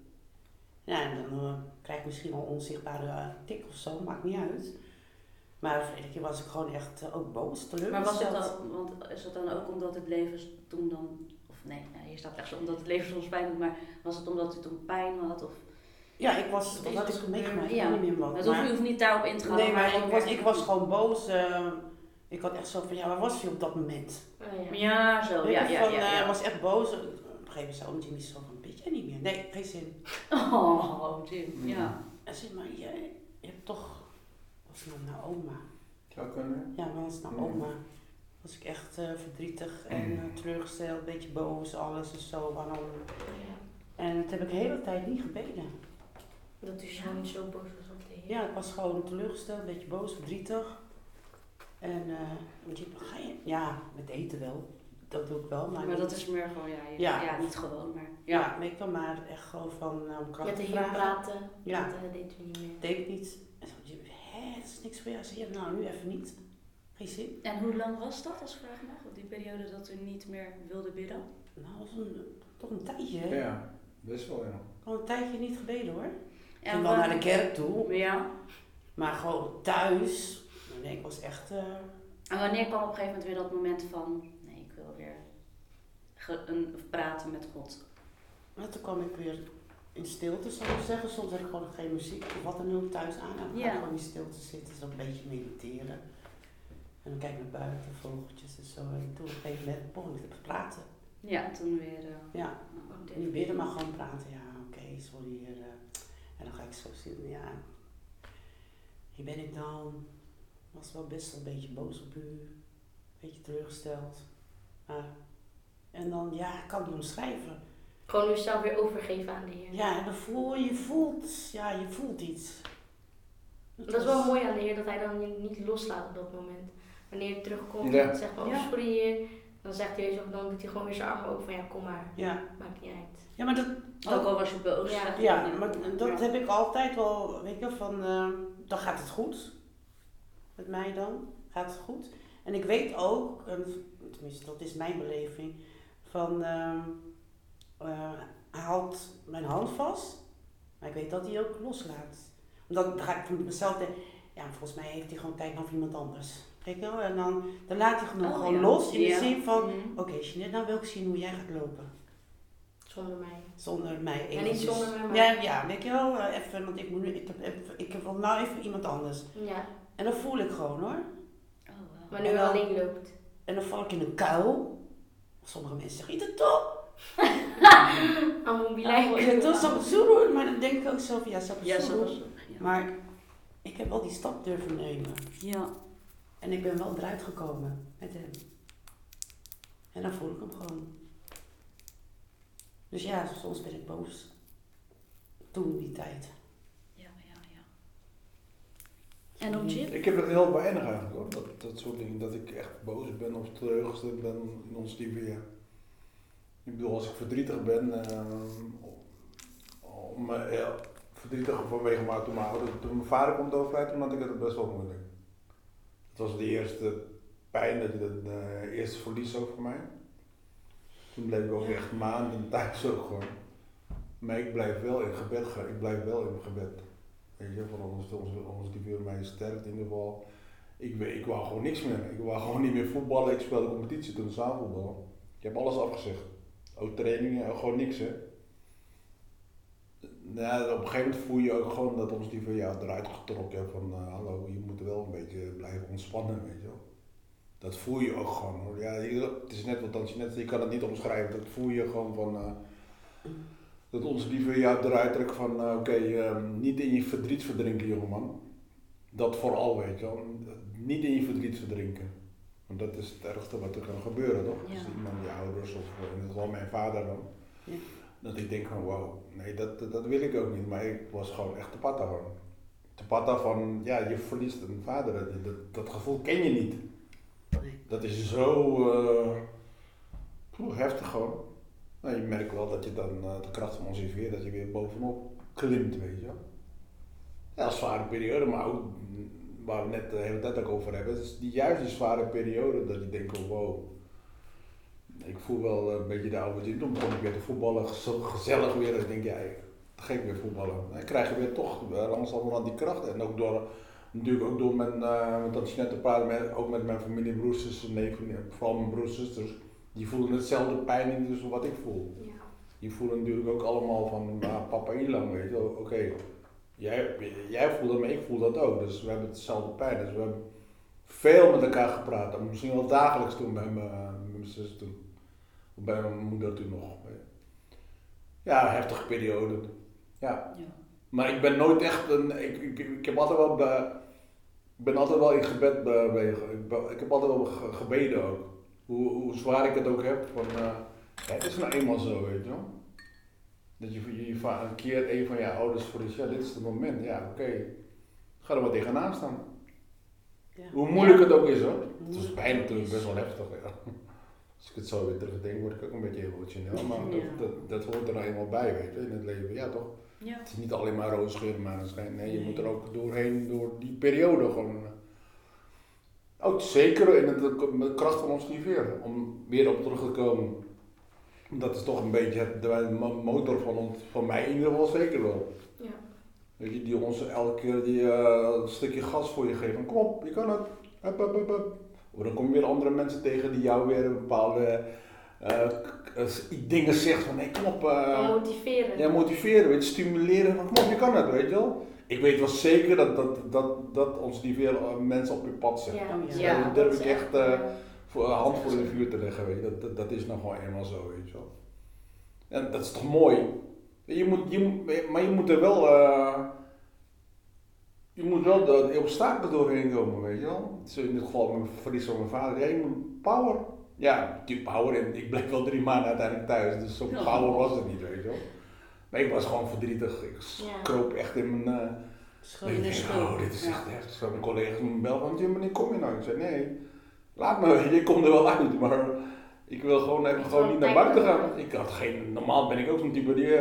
Ja, en dan eh, krijg ik misschien wel onzichtbare tik of zo, maakt niet uit. Maar vorige keer was ik gewoon echt eh, ook boos, Maar was het teleurgesteld. dan, want is dat dan ook omdat het leven toen dan, nee, ja, hier staat echt zo omdat het leven soms pijn doet, maar was het omdat u toen pijn had? Of, Ja, ik was, Wat had ik meegemaakt? Ja. Ik weet niet meer wat. dat maar- u hoeft niet daarop in te gaan. nee, maar ik was, ik was gewoon boos. eh, ik had echt zo van, ja, waar was je op dat moment? Oh, ja. Ja, zo, ja, je, ja, van, ja. eh, ja. Ik was echt boos. Op een gegeven moment zei Jimmy zo van, weet jij niet meer? Nee, geen zin. (laughs) Oh, Jim, Mm. ja. En zei, maar jij, je hebt toch... Was het nou naar oma? Zou kunnen. Ja, maar was naar Mm. oma. Was ik echt eh, verdrietig en eh, teleurgesteld, een beetje boos, alles en zo. Waarom? Ja. En dat heb ik de hele tijd niet gebeden. Dat u zo niet zo boos was op de Heer. Ja, ik was gewoon teleurgesteld, een beetje boos, verdrietig. En eh, want je, ga je, ja, met eten wel. Dat doe ik wel. Maar, Maar dat is meer gewoon, ja, Ja. ja. niet gewoon, maar Ja, ja. weet ik wel, maar echt gewoon van eh, om kracht Met de Heer praten, Ja. dat deed u niet meer. deed ik niet. En zo, je, hé, dat is niks voor jou. Zeg je, nou, nu even niet. En hoe lang was dat, als vraag mag? Op die periode dat u niet meer wilde bidden? Nou, dat was een, toch een tijdje. hè? Ja, best wel ja. Gewoon een tijdje niet gebeden hoor. En wel wat- naar de kerk toe, Ja. maar gewoon thuis. Nee, ik was echt. eh, En wanneer kwam op een gegeven moment weer dat moment van, nee, ik wil weer ge- een, praten met God? maar toen kwam ik weer in stilte, zou ik zeggen. Soms heb ik gewoon geen muziek of wat dan ook thuis aan. En dan ga Ja. ik gewoon in stilte zitten, zo een beetje mediteren. En dan kijk ik naar buiten, vogeltjes en zo. En toen op een gegeven moment begon ik te praten. Ja, toen weer. eh, Ja, dit. niet bidden, maar gewoon praten. Ja, oké, sorry. Heer, eh. En dan ga ik zo zitten, ja. Hier ben ik dan. Was wel best wel een beetje boos op u. Een beetje teleurgesteld. Maar, en dan, ja, ik kan het niet omschrijven. Gewoon uzelf weer overgeven aan de Heer. Ja, en dan voel je voelt, ja, je voelt iets. Het Dat is wel mooi aan de Heer dat hij dan niet loslaat op dat moment. Wanneer je terugkomt Ja. en zegt van, oh Ja. sorry. Dan zegt hij zo, dan doet hij gewoon weer zijn armen open van, ja kom maar, Ja, maakt niet uit. ja maar dat, Ook al was je boos. Ja. zeg je ja, maar dat heb ik altijd wel, weet je, van, eh, dan gaat het goed. Met mij dan, gaat het goed. En ik weet ook, en tenminste dat is mijn beleving, van, ehm, eh, hij houdt mijn hand vast, maar ik weet dat hij ook loslaat. Omdat dan ga ik van mezelf denken, ja, volgens mij heeft hij gewoon tijd naar iemand anders. Weet je wel? En dan, dan laat hij genoeg Oh, gewoon ja. los in Ja. de zin van, Mhm. oké Jeanette, nou wil ik zien hoe jij gaat lopen. Zonder mij. Zonder mij Ja, niet zonder mij, maar- Ja, ja, weet je wel, eh, even, want ik moet nu, ik heb, even- ik heb wel nou even iemand anders. Ja, En dan voel ik gewoon hoor. Oh, wow. wanneer u En dan- alleen loopt. En dan val ik in een kuil. Sommige mensen zeggen, het bilij. En toen zag ik zo doen, maar dan denk ik ook zo van, ja, Ja, zo. Ja. Maar ik heb wel die stap durven nemen. ja. En ik ben wel eruit gekomen met hem. En dan voel ik hem gewoon. Dus ja, soms ben ik boos. Toen die tijd. Ja, ja, ja. En om Jim? Ik heb het heel weinig eigenlijk hoor. Dat, dat soort dingen. Dat ik echt boos ben of teleurgesteld ben in ons lieve Heer. Ik bedoel, als ik verdrietig ben, eh, om, eh, ja, verdrietig vanwege toen mijn ouder, toen mijn vader komt overlijden, toen had ik het best wel moeilijk. Het was de eerste pijn, dat, dat, de eerste verlies ook voor mij. Toen bleef ik ook echt maanden thuis ook gewoon. Maar ik blijf wel in gebed gaan, ik blijf wel in gebed. Weet je, van ons, die weer mij sterkt in ieder geval. Ik, ik wou gewoon niks meer. Ik wou gewoon niet meer voetballen. Ik speelde competitie toen, zaalvoetbal. Ik heb alles afgezegd. Ook trainingen, gewoon niks hè. Nou, op een gegeven moment voel je ook gewoon dat ons die van jou eruit getrokken heeft van eh, hallo, je moet wel een beetje blijven ontspannen, weet je wel. Dat voel je ook gewoon hoor. Ja, het is net wat dan net, je kan het niet omschrijven, dat voel je gewoon van eh, dat ons lieve jou eruit trekt van eh, oké, ehm, niet in je verdriet verdrinken jongeman. Dat vooral weet je wel. Niet in je verdriet verdrinken. Want dat is het ergste wat er kan gebeuren, toch? Ja. Als iemand je ouders of in ieder geval mijn vader dan. Ja. Dat ik denk van wow, nee dat, dat, wil ik ook niet. Maar ik was gewoon echt te patta gewoon. Te patta van, ja je verliest een vader. Dat, dat, gevoel ken je niet. Dat is zo eh, heftig gewoon. Nou, je merkt wel dat je dan eh, de kracht van ons IV, dat je weer bovenop klimt, weet je. Ja, een zware periode, maar ook mm, waar we net de hele tijd ook over hebben. Het is die, juist die zware periode dat je denkt, oh, wow. Ik voel wel een beetje de oude zin. Toen begon ik weer te voetballen, zo gezellig weer. En ik denk, ja, ik ga ik weer voetballen. Dan krijg je weer toch eh, langzamerhand die kracht. En ook door, natuurlijk ook door mijn, uh, met dat je net te praten, met, ook met mijn familie, broers, zussen, neven, vooral mijn broers, zusters. Die voelen hetzelfde pijn in dus wat ik voel. Ja. Die voelen natuurlijk ook allemaal van, ah, papa Ilan, weet je. Oké, jij, jij voelt het, maar ik voel dat ook. Dus we hebben hetzelfde pijn. Dus we hebben veel met elkaar gepraat. Misschien wel dagelijks toen bij mijn, mijn zus toen. Bij mijn moeder toen nog. Ja, heftige periode. Ja. Ja. Maar ik ben nooit echt een. Ik, ik, ik heb altijd wel. Be, ik ben altijd wel in gebed be, be- ik, ik heb altijd wel ge- gebeden ook. Hoe, hoe zwaar ik het ook heb. Van, eh, ja, het is nou eenmaal zo, weet je wel. Dat je, je, je een keer een van je ouders verliest. Ja, dit is het moment. Ja, oké. Ga er maar tegenaan staan. Ja. Hoe moeilijk het ook is hoor. Het is bijna natuurlijk is. best wel heftig. Ja. Als ik het zo weer terugdenk, word ik ook een beetje emotioneel. Maar Ja. dat, dat, dat hoort er nou eenmaal bij, weet je, in het leven. Ja, toch? Ja. Het is niet alleen maar roze geur en maneschijn. Nee, je Nee. moet er ook doorheen, door die periode gewoon. eh. Ook zeker in de kracht van ons niveer, om weer op terug te komen. Dat is toch een beetje het, de mo- motor van, ons, van mij in ieder geval zeker wel. Ja. Weet je, die ons elke keer die, eh, een stukje gas voor je geven. Van, Kom op, je kan het. Hup, hup, hup, hup. Of dan kom je weer andere mensen tegen die jou weer een bepaalde eh, eh, dingen zegt van nee, kom op. eh, Motiveren. ja, motiveren, weet je, stimuleren van kom op, je kan het, weet je wel. Ik weet wel zeker dat, dat, dat, dat ons die veel mensen op je pad zetten. Ja, Oh, ja. ja. Dat durf ik echt, eh, ja. Voor een hand voor in de vuur te leggen, weet je. Dat, dat, dat is nou gewoon eenmaal zo, weet je wel. En dat is toch mooi. Je moet, je, maar je moet er wel, eh, je moet wel de, de obstakels doorheen komen, weet je wel. Zo in dit geval mijn verlies van mijn vader. Ja, je moet power. Ja, die power. En ik bleef wel drie maanden uiteindelijk thuis, dus zo'n Ja. power was het niet, weet je wel. Maar ik was gewoon verdrietig. Ik Ja. kroop echt in mijn... eh, Schuld ik in de oh, dit is Ja. echt heftig. Zo mijn collega's me bel van, Jim, wanneer kom je nou? Ik zei, nee, laat me, (laughs) je komt er wel uit, maar ik wil gewoon even gewoon niet naar buiten gaan. Ik had geen, normaal ben ik ook zo'n type die,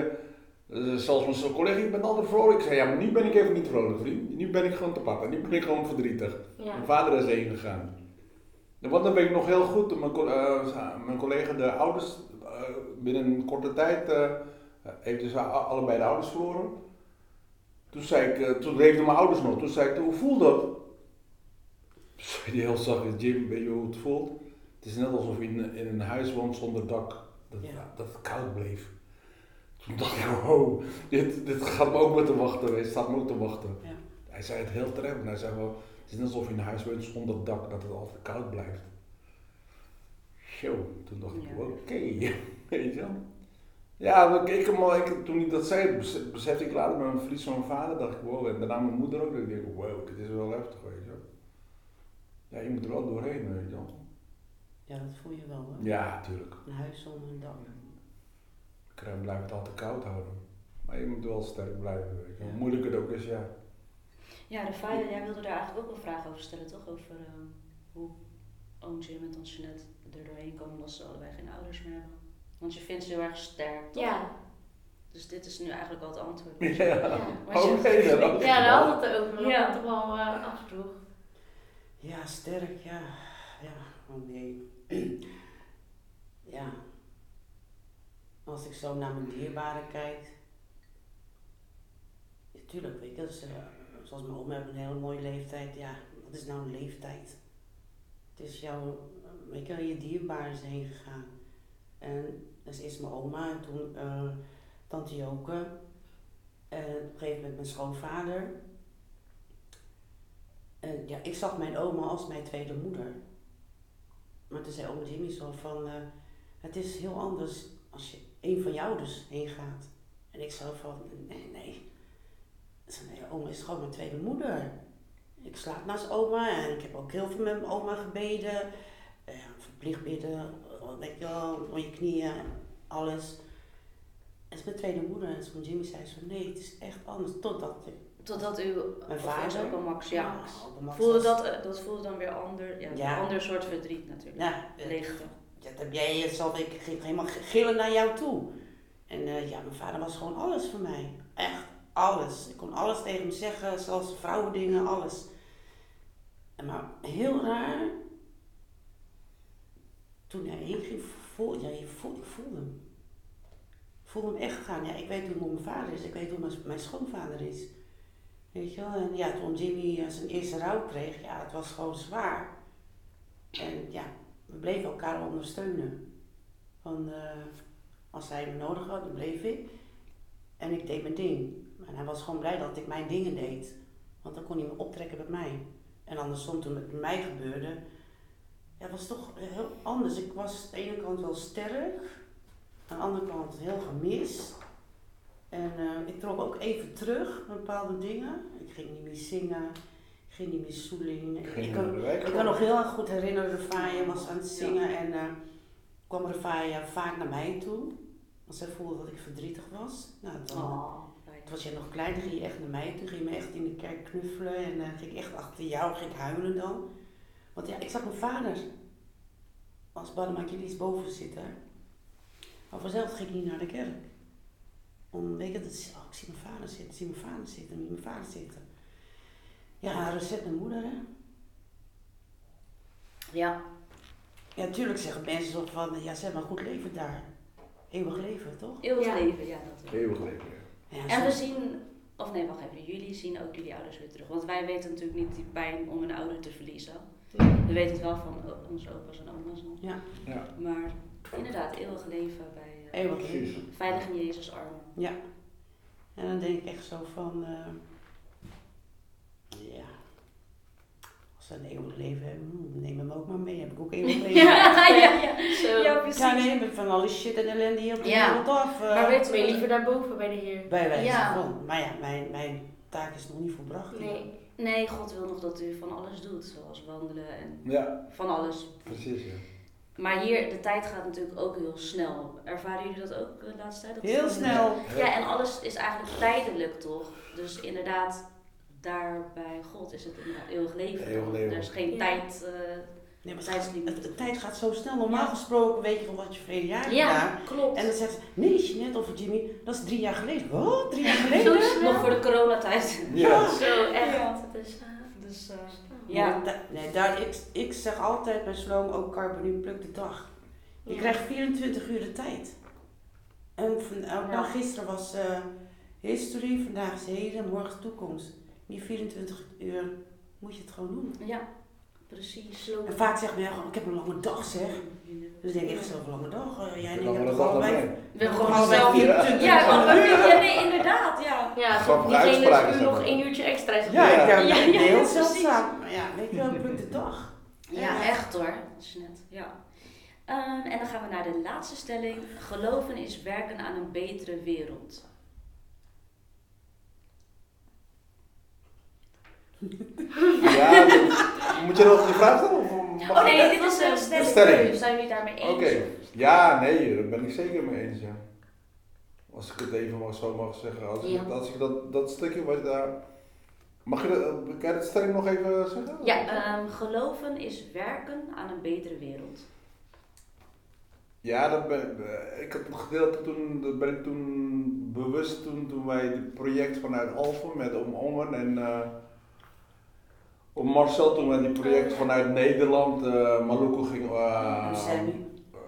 eh, eh, zelfs mijn collega, je bent altijd vrolijk. Ik zei, ja, maar nu ben ik even niet vrolijk, vriend. Nu ben ik gewoon te pakken, nu ben ik gewoon verdrietig. Ja. Mijn vader is heen gegaan. En Want dan weet ik nog heel goed, mijn, eh, mijn collega, de ouders, eh, binnen een korte tijd, heeft dus allebei de ouders verloren. Toen zei ik, toen leefden mijn ouders nog, toen zei ik, hoe voelt dat? Toen zei hij heel zachtjes, Jim, weet je hoe het voelt? Het is net alsof je in, in een huis woont zonder dak, dat, Ja. dat het koud bleef. Toen dacht ik, (laughs) wow, dit, dit gaat me ook met te wachten, het staat me ook te wachten. Ja. Hij zei het heel terecht, en hij zei wel, het is net alsof je in een huis woont zonder dak, dat het altijd koud blijft. Zo, toen dacht ik, Ja. oké, (laughs) weet je wel. Ja, ik, ik, ik, toen ik dat zei, bes- besefte ik later met mijn verlies van mijn vader, dacht ik, wow, en daarna mijn moeder ook, dat ik denk, wow, dit is wel heftig, weet je wel. Ja, je moet er wel doorheen, weet je wel. Ja, dat voel je wel, hè? Ja, tuurlijk. Een huis zonder een dak. Ik blijf het altijd koud houden. Maar je moet wel sterk blijven, weet je. Ja. Hoe moeilijk het ook is, ja. Ja, de Faya, jij wilde daar eigenlijk ook wel vragen over stellen, toch? Over eh, hoe oom Jim en tante Jeanette er doorheen komen als ze allebei geen ouders meer hebben. Want je vindt ze heel erg sterk, toch? Ja. Dus dit is nu eigenlijk al het antwoord. Ja. Ja. Oh nee, dat. Ja, daar hadden we het over, Ja. toch wel eh, afvroeg. Ja, sterk, ja. Ja, oh nee. (clears throat) ja. Als ik zo naar mijn dierbaren kijk. Natuurlijk, weet je, dat is, eh, zoals mijn oma heeft een hele mooie leeftijd. Ja, wat is nou een leeftijd? Het is jouw, eh, weet je, je dierbaren is heen gegaan. En dus eerst mijn oma en toen eh, tante Joke. En op een gegeven moment mijn schoonvader. En ja, ik zag mijn oma als mijn tweede moeder. Maar toen zei oma Jimmy zo van, eh, het is heel anders als je een van jou dus heen gaat. En ik zo van, nee, nee. Nee, oma is gewoon mijn tweede moeder. Ik slaap naast oma en ik heb ook heel veel met mijn oma gebeden. eh, weet je wel, op je knieën, alles. En mijn tweede moeder, en toen Jimmy zei zo, nee, het is echt anders. Totdat Totdat u, Mijn vader. ook al Max, ja. Max Voelde was- dat, eh, dat voelde dan weer ander, ja, Ja. een ander soort verdriet natuurlijk. Ja, Leegte. Dat heb jij ik ging helemaal gillen naar jou toe. En eh, ja, mijn vader was gewoon alles voor mij. Echt alles. Ik kon alles tegen hem zeggen, zelfs vrouwendingen, alles. En maar heel raar, toen hij heen ging, voel, je ik voelde hem. Ik voelde hem echt gaan. Ja, ik weet hoe mijn vader is, ik weet hoe mijn, mijn schoonvader is. Weet je wel? En ja, toen Jimmy eh, zijn eerste rouw kreeg, ja, het was gewoon zwaar. En ja, we bleven elkaar ondersteunen. Van, eh, als hij me nodig had, dan bleef ik. En ik deed mijn ding. En hij was gewoon blij dat ik mijn dingen deed. Want dan kon hij me optrekken bij mij. En andersom, toen het bij mij gebeurde, ja, was toch heel anders. Ik was aan de ene kant wel sterk, aan de andere kant heel gemist. En eh, ik trok ook even terug bepaalde dingen. Ik ging niet meer zingen, ging niet meer zoeling. Ik, Ging ik, kan nog heel erg goed herinneren, Rafaya was aan het zingen en eh, kwam Rafaya vaak naar mij toe. Want zij voelde dat ik verdrietig was. Nou, dan, Oh, toen was je nog klein, dan ging je echt naar mij toe, ging je me echt in de kerk knuffelen en eh, ging ik echt achter jou, ging ik huilen dan. Want ja, ik zag mijn vader als Bademakilis boven zitten. Maar vanzelf ging ik niet naar de kerk. Om, weet je, dat, is- oh, ik zie mijn vader zitten, ik zie mijn vader zitten, ik zie mijn vader zitten. Ja, recept mijn moeder, hè. Ja, Ja, natuurlijk zeggen mensen zo van, ja, zeg maar goed leven daar. Eeuwig leven, toch? eeuwig Ja. leven, ja. Dat wel. Eeuwig leven. ja. Ja, En we zien, of nee, wacht even, jullie zien ook jullie ouders weer terug. Want wij weten natuurlijk niet die pijn om een ouder te verliezen. We weten het wel van onze opa's en oma's nog. Ja, Ja, Maar inderdaad, eeuwig leven bij eh, eeuwig leven. veilig in Jezus armen. Ja. En dan denk ik echt zo van, eh, ja, als ze een eeuwig leven hebben, hm, neem hem ook maar mee. Heb ik ook eeuwig (laughs) leven. ja, ja, (laughs) ja. Zo. Ja, precies. Ja, nee, met van alle shit en ellende hier op de Ja. wereld af. eh, Maar weet je, liever daarboven bij de Heer. bij wijze Ja. van. Maar ja, mijn, mijn taak is nog niet volbracht. Nee. Nee, God wil nog dat u van alles doet, zoals wandelen en Ja, van alles. precies. Ja. Maar hier, de tijd gaat natuurlijk ook heel snel. Ervaren jullie dat ook de laatste tijd? Dat Heel snel. Ja, en alles is eigenlijk tijdelijk, toch? Dus inderdaad, daar bij God is het inderdaad eeuwig leven. Eeuwig dan. leven. Er is geen Ja. tijd. eh, Nee, maar Tijdslimiet. het, de tijd gaat zo snel. Normaal Ja. gesproken weet je van wat je verleden jaar hebt ja, gedaan. klopt. En dan zegt ze, nee Jeanette of Jimmy, dat is drie jaar geleden. Wat? Drie jaar (laughs) geleden? Zo snel. Nog voor de coronatijd. Ja. Zo, echt. Ja. Is, eh, Dus uh, Ja. ja. Nee, da- nee, daar, ik, ik zeg altijd bij Sloom ook Carbonu pluk de dag. Je Ja. krijgt 24 uur de tijd. En van, eh, nou, Ja. gisteren was eh history, vandaag is heden, morgen toekomst. Die 24 uur moet je het gewoon doen. ja, precies. zo. En vaak zeggen mensen, oh, ik heb een lange dag zeg. Dus ik denk ik zelf een lange dag. eh, jij en ik hebben toch allebei, We gewoon allebei zelf. 24 Ja, uur. want we- ja, nee, inderdaad, ja. Ja, diegene is nu nog één uurtje extra. is Ja, Ja. ik heb Ja, ja, ja, heel zeldzaam. Maar ja, weet je wel, de dag. Ja, echt hoor. Dat is net, ja. Ehm, en dan gaan we naar de laatste stelling. Geloven is werken aan een betere wereld. Ja, moet je nog die vraag stellen? Of Oh nee, ik? dit was een stelling. stelling. Zijn jullie daarmee eens? Oké, ja, nee, daar ben ik zeker mee eens. Ja. Als ik het even mag, zo mag zeggen. Als ik, Ja. als ik dat, dat stukje wat daar. Mag je dat, kan je dat stelling nog even zeggen? Ja, ehm, geloven is werken aan een betere wereld. Ja, dat ben, eh, ik heb het gedeelte toen, dat ben ik toen bewust toen, toen wij het project vanuit Alphen met Om Ongen en eh, om Marcel toen wij die project vanuit Nederland, eh Maluku ging. eh, Sammy. eh,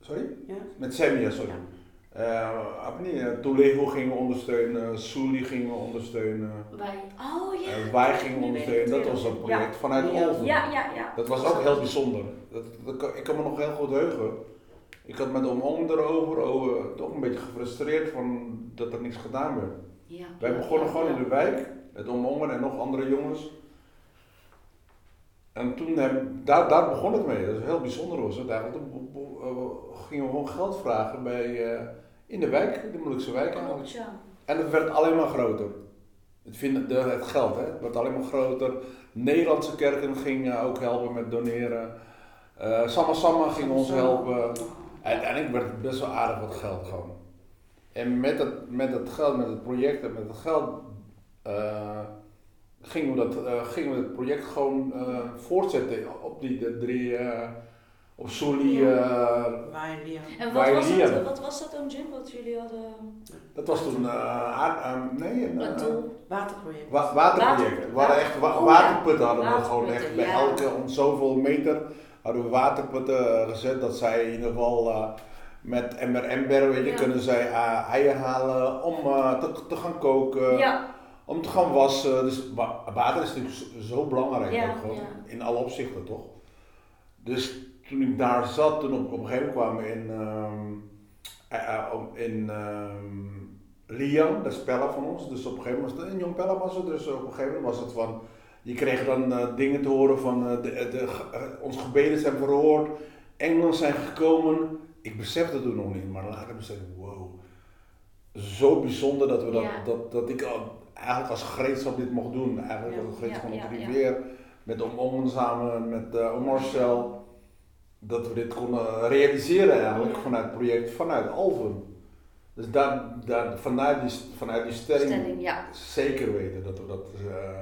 sorry? Ja? Met Sammy, ja, sorry. Eh, Apni, uh, Toledo gingen we ondersteunen, Suli gingen we ondersteunen, Wij. Oh ja. wij gingen ondersteunen. Dat was een project vanuit Ja. Ja, ja, ja. Dat was ook heel bijzonder. Dat, ik kan me nog heel goed heugen. Ik had met Om Om erover, over, toch een beetje gefrustreerd van dat er niks gedaan werd. ja. Wij begonnen Ja, gewoon ja. in de wijk, met Om Om en nog andere jongens. En toen, heb, daar, daar begon het mee. Dat is heel bijzonder was het eigenlijk. Toen eh, gingen we gewoon geld vragen bij, eh, in de wijk, de Molukse wijk eigenlijk. Ja. En het werd alleen maar groter. Het, vinden, de, het geld, hè, het werd alleen maar groter. Nederlandse kerken gingen ook helpen met doneren. Eh Samma Samma ging ons helpen. Uiteindelijk werd het best wel aardig wat geld gewoon. En met het, met het geld, met het project en met het geld eh, gingen, we dat, eh, gingen we het project gewoon eh, voortzetten op die de drie, eh, op Soelie. eh, Waar je die En wat was, jullie dat, wat was dat dan, Jim, wat jullie hadden? dat was toen eh, aard- eh, nee, een, waterproject. Wa- waterproject. Water- We hadden echt wa- oh waterputten hadden we gewoon echt bij ja. elke om zoveel meter hadden we waterputten gezet dat zij in ieder geval eh, met emmer ember weet je, Ja. kunnen zij eieren halen om te, te gaan koken, ja, om te gaan wassen. Dus wa- water is natuurlijk zo- belangrijk Ja, ook gewoon, ja. in alle opzichten toch. Dus toen ik daar zat, toen op, op een gegeven moment kwamen we in, ehm, eh, eh, in ehm, Lian, dat is Pella van ons. Dus op een gegeven moment was het een jong Pella was het. Dus op een gegeven moment was het van, je kreeg dan eh, dingen te horen van, de, de, onze gebeden zijn verhoord, engelen zijn gekomen. Ik besefte het toen nog niet, maar later besefte ik, wow. Zo bijzonder dat, we dat, Ja. dat, dat ik al, eigenlijk als gereedschap dit mocht doen. Eigenlijk Ja. als gereedschap Ja, van ja. rivier, met Om samen, met eh Marcel. Dat we dit konden realiseren eigenlijk Ja. vanuit het project, vanuit Alphen. Dus daar, daar, vanuit, die, vanuit die stelling, stelling, ja. zeker weten dat we dat. eh,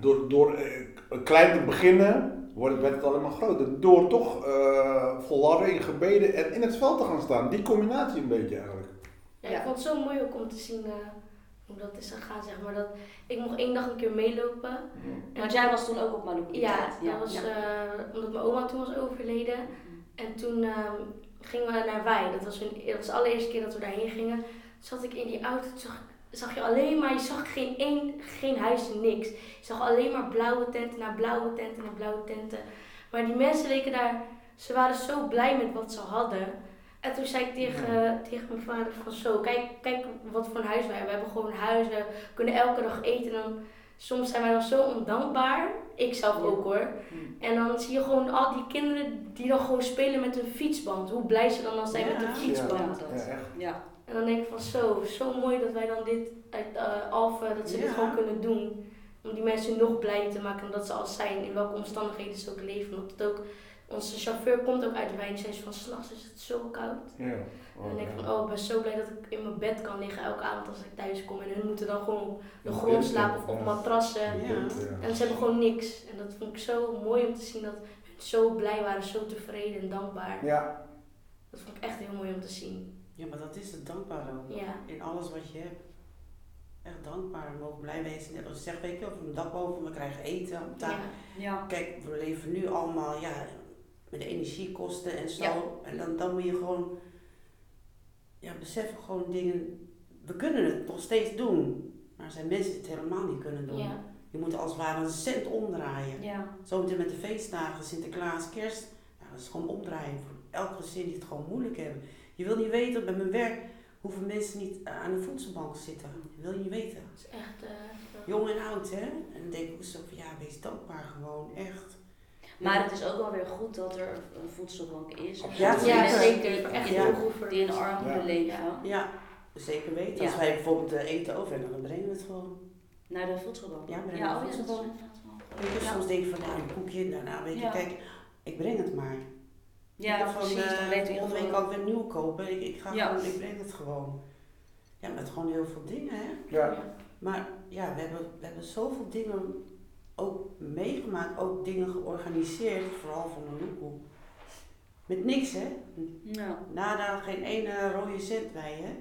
door door eh, klein te beginnen, wordt, werd het alleen maar groter. Door toch eh volharden in gebeden en in het veld te gaan staan. Die combinatie een beetje eigenlijk. Ja, ik vond het zo mooi ook om te zien eh, hoe dat is gegaan, zeg maar. Dat, ik mocht één dag een keer meelopen. En Want jij was toen ook op Maluku. Ja, dat was ja. eh, omdat mijn oma toen was overleden. En toen ehm, gingen we naar Wei. Dat was, hun, dat was de allereerste keer dat we daarheen gingen. Toen zat ik in die auto, toen zag, zag je alleen maar, je zag geen één, geen huis, niks. Je zag alleen maar blauwe tenten na blauwe tenten na blauwe tenten. Maar die mensen leken daar, ze waren zo blij met wat ze hadden. En toen zei ik tegen, tegen mijn vader van zo, kijk, kijk wat voor een huis wij hebben. We hebben gewoon een huis, we kunnen elke dag eten. En dan, soms zijn wij dan zo ondankbaar. Ik zelf Ja. ook hoor. Hmm. En dan zie je gewoon al die kinderen die dan gewoon spelen met een fietsband. Hoe blij ze dan al zijn Ja. met een fietsband. Ja, Ja, dat. echt. Ja. En dan denk ik van zo, zo mooi dat wij dan dit uit uh, Alphen, dat ze dit gewoon kunnen doen. Om die mensen nog blijer te maken dan dat ze al zijn, in welke omstandigheden ze ook leven. Want het ook, onze chauffeur komt ook uit Wijn, zei ze van s'nachts is het zo koud. Ja. En dan denk ik van, oh, ik ben zo blij dat ik in mijn bed kan liggen elke avond als ik thuis kom. En hun moeten dan gewoon op de grond slapen of op matrassen. Ja. En ze hebben gewoon niks. En dat vond ik zo mooi om te zien dat hun zo blij waren, zo tevreden en dankbaar. Ja. Dat vond ik echt heel mooi om te zien. Ja, maar dat is het dankbaar ook. Ja. In alles wat je hebt. Echt dankbaar. We mogen blij wezen. Net als je zegt, weet je, of een dak boven, we krijgen eten op tafel. Ja. Ja. Kijk, we leven nu allemaal ja, met de energiekosten en zo. Ja. En dan, dan moet je gewoon ja, beseffen gewoon dingen. We kunnen het nog steeds doen. Maar er zijn mensen die het helemaal niet kunnen doen. Ja. Je moet als het ware een cent omdraaien. Ja. Zometeen met de feestdagen, Sinterklaas, Kerst. Dat is gewoon omdraaien voor elk gezin die het gewoon moeilijk hebben. Je wil niet weten, bij mijn werk, hoeveel mensen niet eh, aan de voedselbank zitten. Dat wil je niet weten. Dat is echt. eh, Jong en oud, hè? En dan denk ik ook zo van, ja, wees dankbaar gewoon, echt. Maar het is ook wel weer goed dat er een voedselbank is. Ja, ja, zeker. Echt Ja. heel goed voor Die in de armoede Ja. leven. Ja. Zeker weten. Ja. Als wij bijvoorbeeld eh, eten over hebben, dan brengen we het gewoon. Naar de voedselbank. Ja, brengen ja, we oh, ja, dat is voedselbank. Ja. soms denk ik van, nou, een koekje, nou, nou weet je, Ja. kijk, ik breng het maar. Ja, van, precies. Dan weet volgende week iedereen kan ik weer nieuw kopen. Ik, ik ga Ja. gewoon, ik breng het gewoon. Ja, met gewoon heel veel dingen, hè. Ja. Maar ja, we hebben, we hebben zoveel dingen ook meegemaakt, ook dingen georganiseerd, vooral van de Loekoe. Met niks, hè. Ja. Nada, geen ene rode cent bij, hè.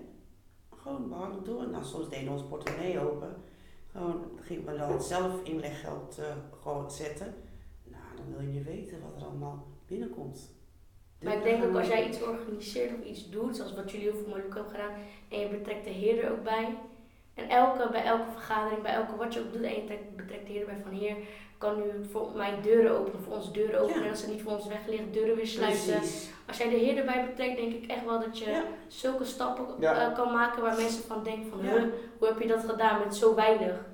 Gewoon behandeld door. Nou, soms deden we ons portemonnee open. Gewoon gingen we dan zelf inleggeld eh gewoon zetten. Nou, dan wil je niet weten wat er allemaal binnenkomt. Maar ik denk ook als jij iets organiseert of iets doet, zoals wat jullie heel veel moeilijk hebben gedaan, en je betrekt de heer er ook bij. En elke, bij elke vergadering, bij elke wat je ook doet, en je trekt, betrekt de heer erbij van heer, kan nu voor mij deuren openen, voor ons deuren openen. Ja. En als ze niet voor ons weg liggen, deuren weer sluiten. Precies. Als jij de heer erbij betrekt, denk ik echt wel dat je Ja. zulke stappen Ja. eh, kan maken waar mensen van denken van, huh, hoe heb je dat gedaan met zo weinig?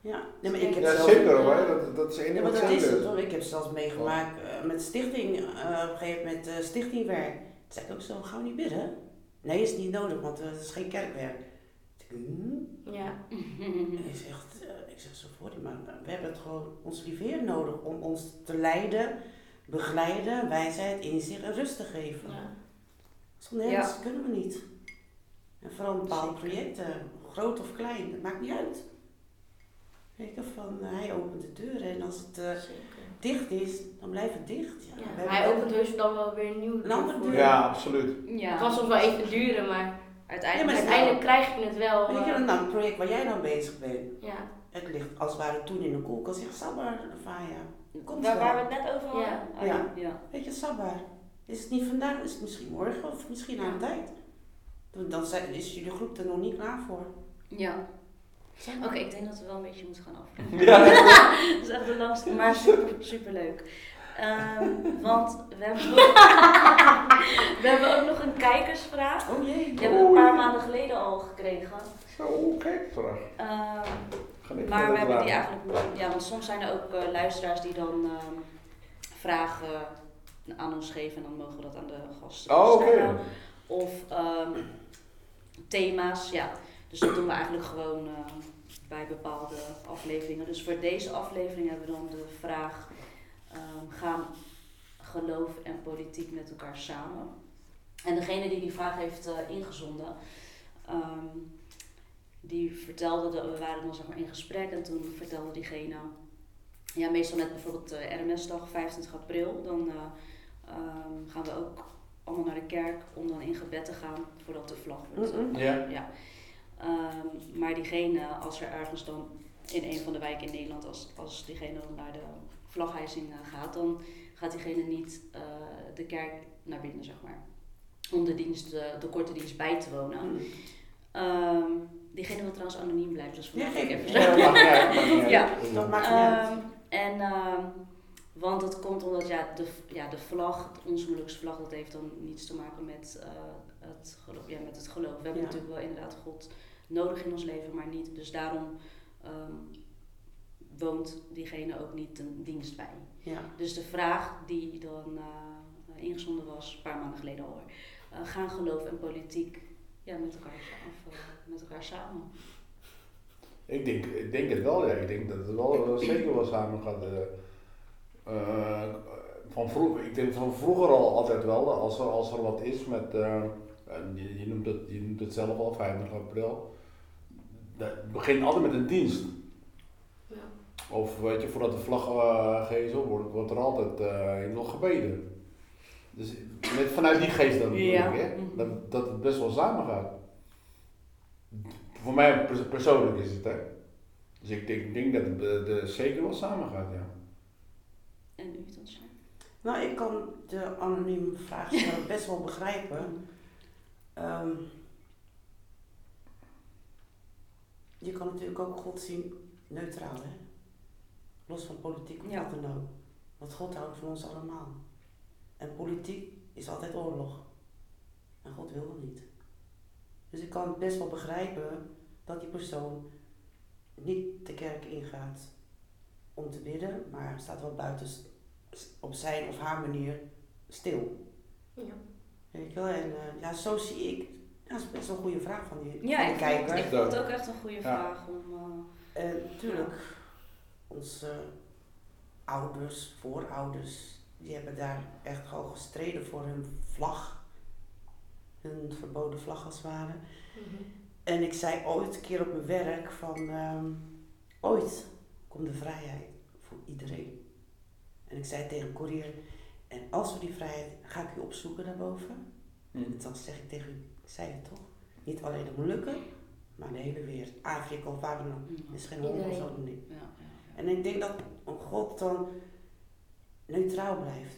Ja, nee, maar ik heb Ja, zelf- zeker hoor, dat, dat is één Ja, maar wat dat is het hoor. Ik heb zelfs meegemaakt eh, met stichting, eh, op een gegeven moment stichtingwerk. Toen zei ik ook zo, gaan we niet bidden? Nee, is niet nodig, want het is geen kerkwerk. Ja. (laughs) En hij zegt, eh, ik zeg zo voor die, maar we hebben het gewoon ons Heer nodig om ons te leiden begeleiden, wijsheid, inzicht en rust te geven. Ja. Zonder Ja. hen kunnen we niet. En vooral bepaalde projecten, groot of klein, dat maakt niet uit. Weet je, van eh, hij opent de deuren en als het eh, dicht is, dan blijft het dicht. Ja, hij opent heus dan wel weer een nieuwe Een andere voor deur. Ja, absoluut. Ja, Het kan soms wel even duren, maar uiteindelijk. Ja, maar uiteindelijk krijg je het wel. Weet je, eh, nou, het project waar jij dan bezig bent, ja. het ligt als het ware toen in de koelkast. Zeg, Sabbar, Faya. Komt waar, wel. waar we het net over hadden? Ja. Oh, Ja. ja. Weet je, Sabbar. Is het niet vandaag, is het misschien morgen of misschien aan de tijd. Dan- zijn- is jullie groep er nog niet klaar voor. Ja. Oké, ik denk dat we wel een beetje moeten gaan afronden. Ja. (laughs) Dat is echt de langste, maar super, super leuk. Want we hebben, nog, (laughs) we hebben ook nog een kijkersvraag. Oh jee. Die hebben we een paar maanden geleden al gekregen. Zo, kijk, vraag. Ehm, Ga ik maar we hebben die eigenlijk, ja, want soms zijn er ook eh, luisteraars die dan ehm, vragen aan ons geven en dan mogen we dat aan de gasten Oh, stellen. Of ehm, thema's, ja. Dus dat doen we eigenlijk gewoon eh, bij bepaalde afleveringen. Dus voor deze aflevering hebben we dan de vraag: ehm, gaan geloof en politiek met elkaar samen? En degene die die vraag heeft eh, ingezonden, ehm, die vertelde dat we waren dan zeg maar in gesprek en toen vertelde diegene, ja meestal net bijvoorbeeld de RMS-dag 25 april, dan eh, ehm, gaan we ook allemaal naar de kerk om dan in gebed te gaan voordat de vlag wordt. Mm-mm. Ja. Ehm, maar diegene, als er ergens dan in een van de wijken in Nederland, als, als diegene dan naar de vlaghijzing gaat, dan gaat diegene niet eh, de kerk naar binnen, zeg maar. Om de, dienst, eh, de korte dienst bij te wonen. Mm. Ehm, diegene wil trouwens anoniem blijven, dus Ja, vandaar dat ik even Ja, dat maakt niet uit, maakt niet (laughs) uit. Ja. Dat maakt niet uit. Ehm, en, ehm, want dat komt omdat ja, de, ja, de vlag, onze huwelijksvlag, dat heeft dan niets te maken met, eh, het, geloof, ja, met het geloof. We hebben natuurlijk wel inderdaad God nodig in ons leven, maar niet. Dus daarom ehm, woont diegene ook niet een dienst bij. Ja. Dus de vraag die dan eh, ingezonden was, een paar maanden geleden al, eh, gaan geloof en politiek ja, met, elkaar, of, eh, met elkaar samen? Ik denk, ik denk het wel, ja. Ik denk dat het wel wel zeker wel samen gaat. eh, eh, van vroeger, ik denk van vroeger al altijd wel, als er, als er wat is met, eh, je, je, noemt het, je noemt het zelf al, 25 april. Dat begint altijd met een dienst. Of weet je, voordat de vlag eh gehezen wordt, wordt er altijd eh, nog gebeden. Dus met, vanuit die geest dan bedoel ik, hè? Mhm. Dat, dat het best wel samen gaat. Voor mij pers- persoonlijk is het, hè. Dus ik denk, ik denk dat het de, de zeker wel samen gaat, ja. En u dan, Sjan? Nou, ik kan de anonieme vraagsteller (laughs) best wel begrijpen. Ehm, je kan natuurlijk ook God zien neutraal, hè? Los van politiek of Ja. wat dan ook. Want God houdt van ons allemaal. En politiek is altijd oorlog. En God wil dat niet. Dus ik kan best wel begrijpen dat die persoon niet de kerk ingaat om te bidden, maar staat wel buiten op zijn of haar manier stil. Ja. Weet je wel? En eh, ja, zo zie ik. Ja, dat is best wel een goede vraag van die, Ja, van die ik kijker. vond, ik vond het ook echt een goede Ja. vraag om. eh, En natuurlijk, onze ouders, voorouders, die hebben daar echt gewoon gestreden voor hun vlag. Hun verboden vlag als het ware. Mhm. En ik zei ooit een keer op mijn werk van, ehm, ooit komt de vrijheid voor iedereen. En ik zei tegen Courier, en als we die vrijheid, ga ik u opzoeken daarboven. En dan zeg ik tegen u, ik zei het toch, niet alleen de Molukken, maar de hele wereld. Afrika of waar dan ook. mm, Er is geen hond of zo ja, En ik denk dat God dan neutraal blijft.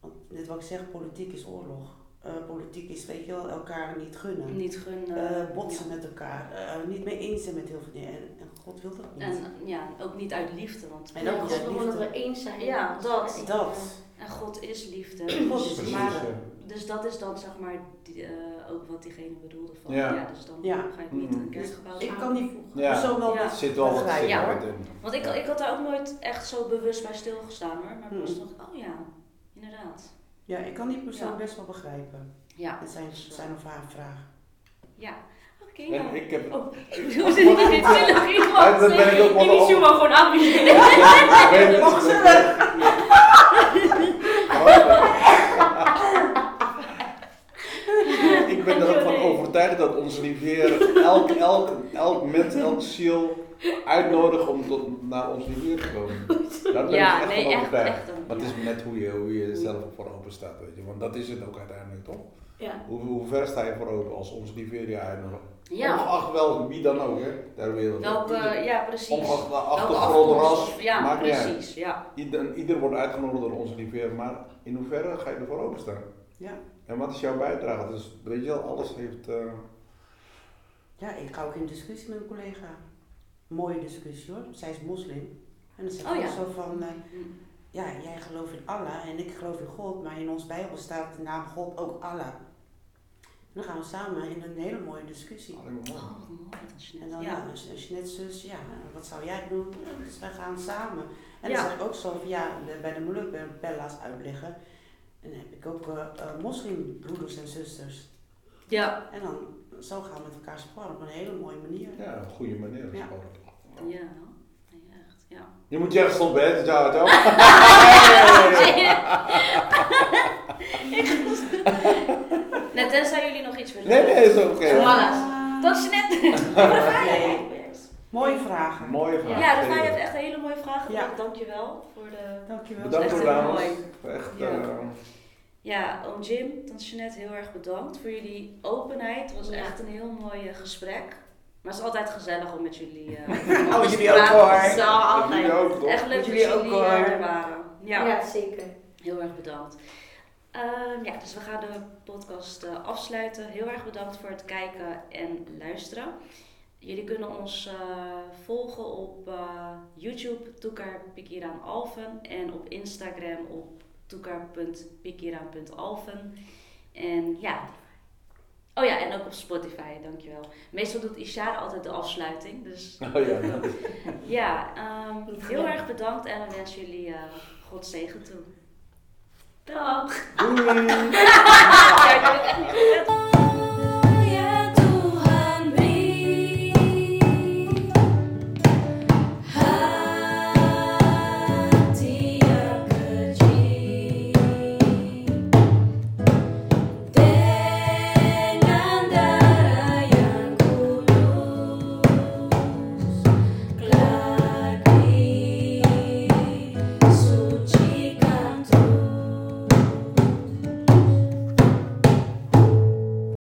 Want net wat ik zeg, politiek is oorlog. Eh, politiek is, weet je wel, elkaar niet gunnen. Niet gunnen. Eh, botsen met elkaar. eh, niet mee eens zijn met heel veel dingen. En, en God wil dat niet. En ja, ook niet uit liefde, want En ook niet wil dat liefde. we eens zijn. Ja, dat. Ik, dat. en God is liefde. (clears throat) God is Dus, liefde. maar, dus dat is dan zeg maar die, eh, ook wat diegene bedoelde van. Ja. Ja. dus dan Ja. ga je niet Mhm. een kerkgebouw Ik kan die Ja. persoon wel Ja. Zit wel wat in. Want ik, ik had daar ook nooit echt zo bewust bij stilgestaan hoor. Maar Mhm. pas dacht ik, oh ja, inderdaad. Ja, ik kan die persoon Ja. best wel begrijpen. Ja, Het zijn, zijn of haar vraag. ja. En ik heb. Oh, hoe zit het in iemand? Ben ik ook wel. Ik gewoon af. Ik ben er ook van overtuigd dat ons lieve elk, elk, elk mens, elk ziel uitnodigt om tot, naar ons Heer te komen. dat ben ja, ik echt nee, van overtuigd. Echt, is net hoe je, hoe je zelf voor open staat, weet je. Want dat is het ook uiteindelijk, toch? Ja. Hoe, hoe ver sta je voor open als ons je uitnodigt? Ja, Ongeacht welk, wie dan ook, hè, ter wereld. welke, Ieder- ja precies. Ongeacht Welke achtergrond, ras, Ja, maakt niet uit. precies. Ja. Ieder, ieder wordt uitgenodigd door onze rivier, maar in hoeverre ga je ervoor openstaan? Ja. En wat is jouw bijdrage? Dus weet je wel, alles heeft. eh, Ja, ik ga ook in discussie met een collega. Mooie discussie hoor. Zij is moslim. En dan zeg ik Oh, ja. zo van, eh, Mm. ja, jij gelooft in Allah en ik geloof in God, maar in ons Bijbel staat de naam God ook Allah. En dan gaan we samen in een hele mooie discussie. alleen maar mooi. Oh, mooi is En dan, Ja. als je net zus, ja, wat zou jij doen? Ja, dus wij gaan samen. En Ja. dan zeg ik ook zo van, ja, bij de ik Bella's uitleggen. En dan heb ik ook eh, eh, moslimbroeders en zusters. Ja. En dan, zo gaan we met elkaar sparren op een hele mooie manier. Ja, een goede manier. Ja. gewoon. Ja, echt. Ja. Je moet zeggen stoppen, hè? Ja, (laughs) ja. (laughs) Net tenzij jullie nog iets willen Nee, nee, is oké. Ah, Dat is net. (laughs) Mooie vragen. Mooie vraag. Ja, Rafai heeft echt een hele mooie vraag Ja. gedaan. Dankjewel voor de... Dankjewel. Bedankt voor dames. mooi. Echt, Ja. eh, Ja, oom Jim, tante Jeanette, heel erg bedankt voor jullie openheid. Het was Ja. echt een heel mooi eh, gesprek. Maar het is altijd gezellig om met jullie eh (laughs) Oh, te jullie ook, praten. hoor. Zo, dat altijd. ook, toch? Echt leuk dat Jullie jullie, ook, hoor. er waren. Ja, Ja, zeker. heel erg bedankt. Ehm, ja, dus we gaan de podcast eh, afsluiten. Heel erg bedankt voor het kijken en luisteren. Jullie kunnen ons eh, volgen op eh, YouTube, Toekar. En op Instagram op toekar.pikiraan.alphen. En ja. Oh ja, en ook op Spotify, dankjewel. Meestal doet Ishara altijd de afsluiting. Dus (laughs) Oh ja, (laughs) ja, ehm, heel erg bedankt en we wensen jullie God zegen toe. Dag. (laughs)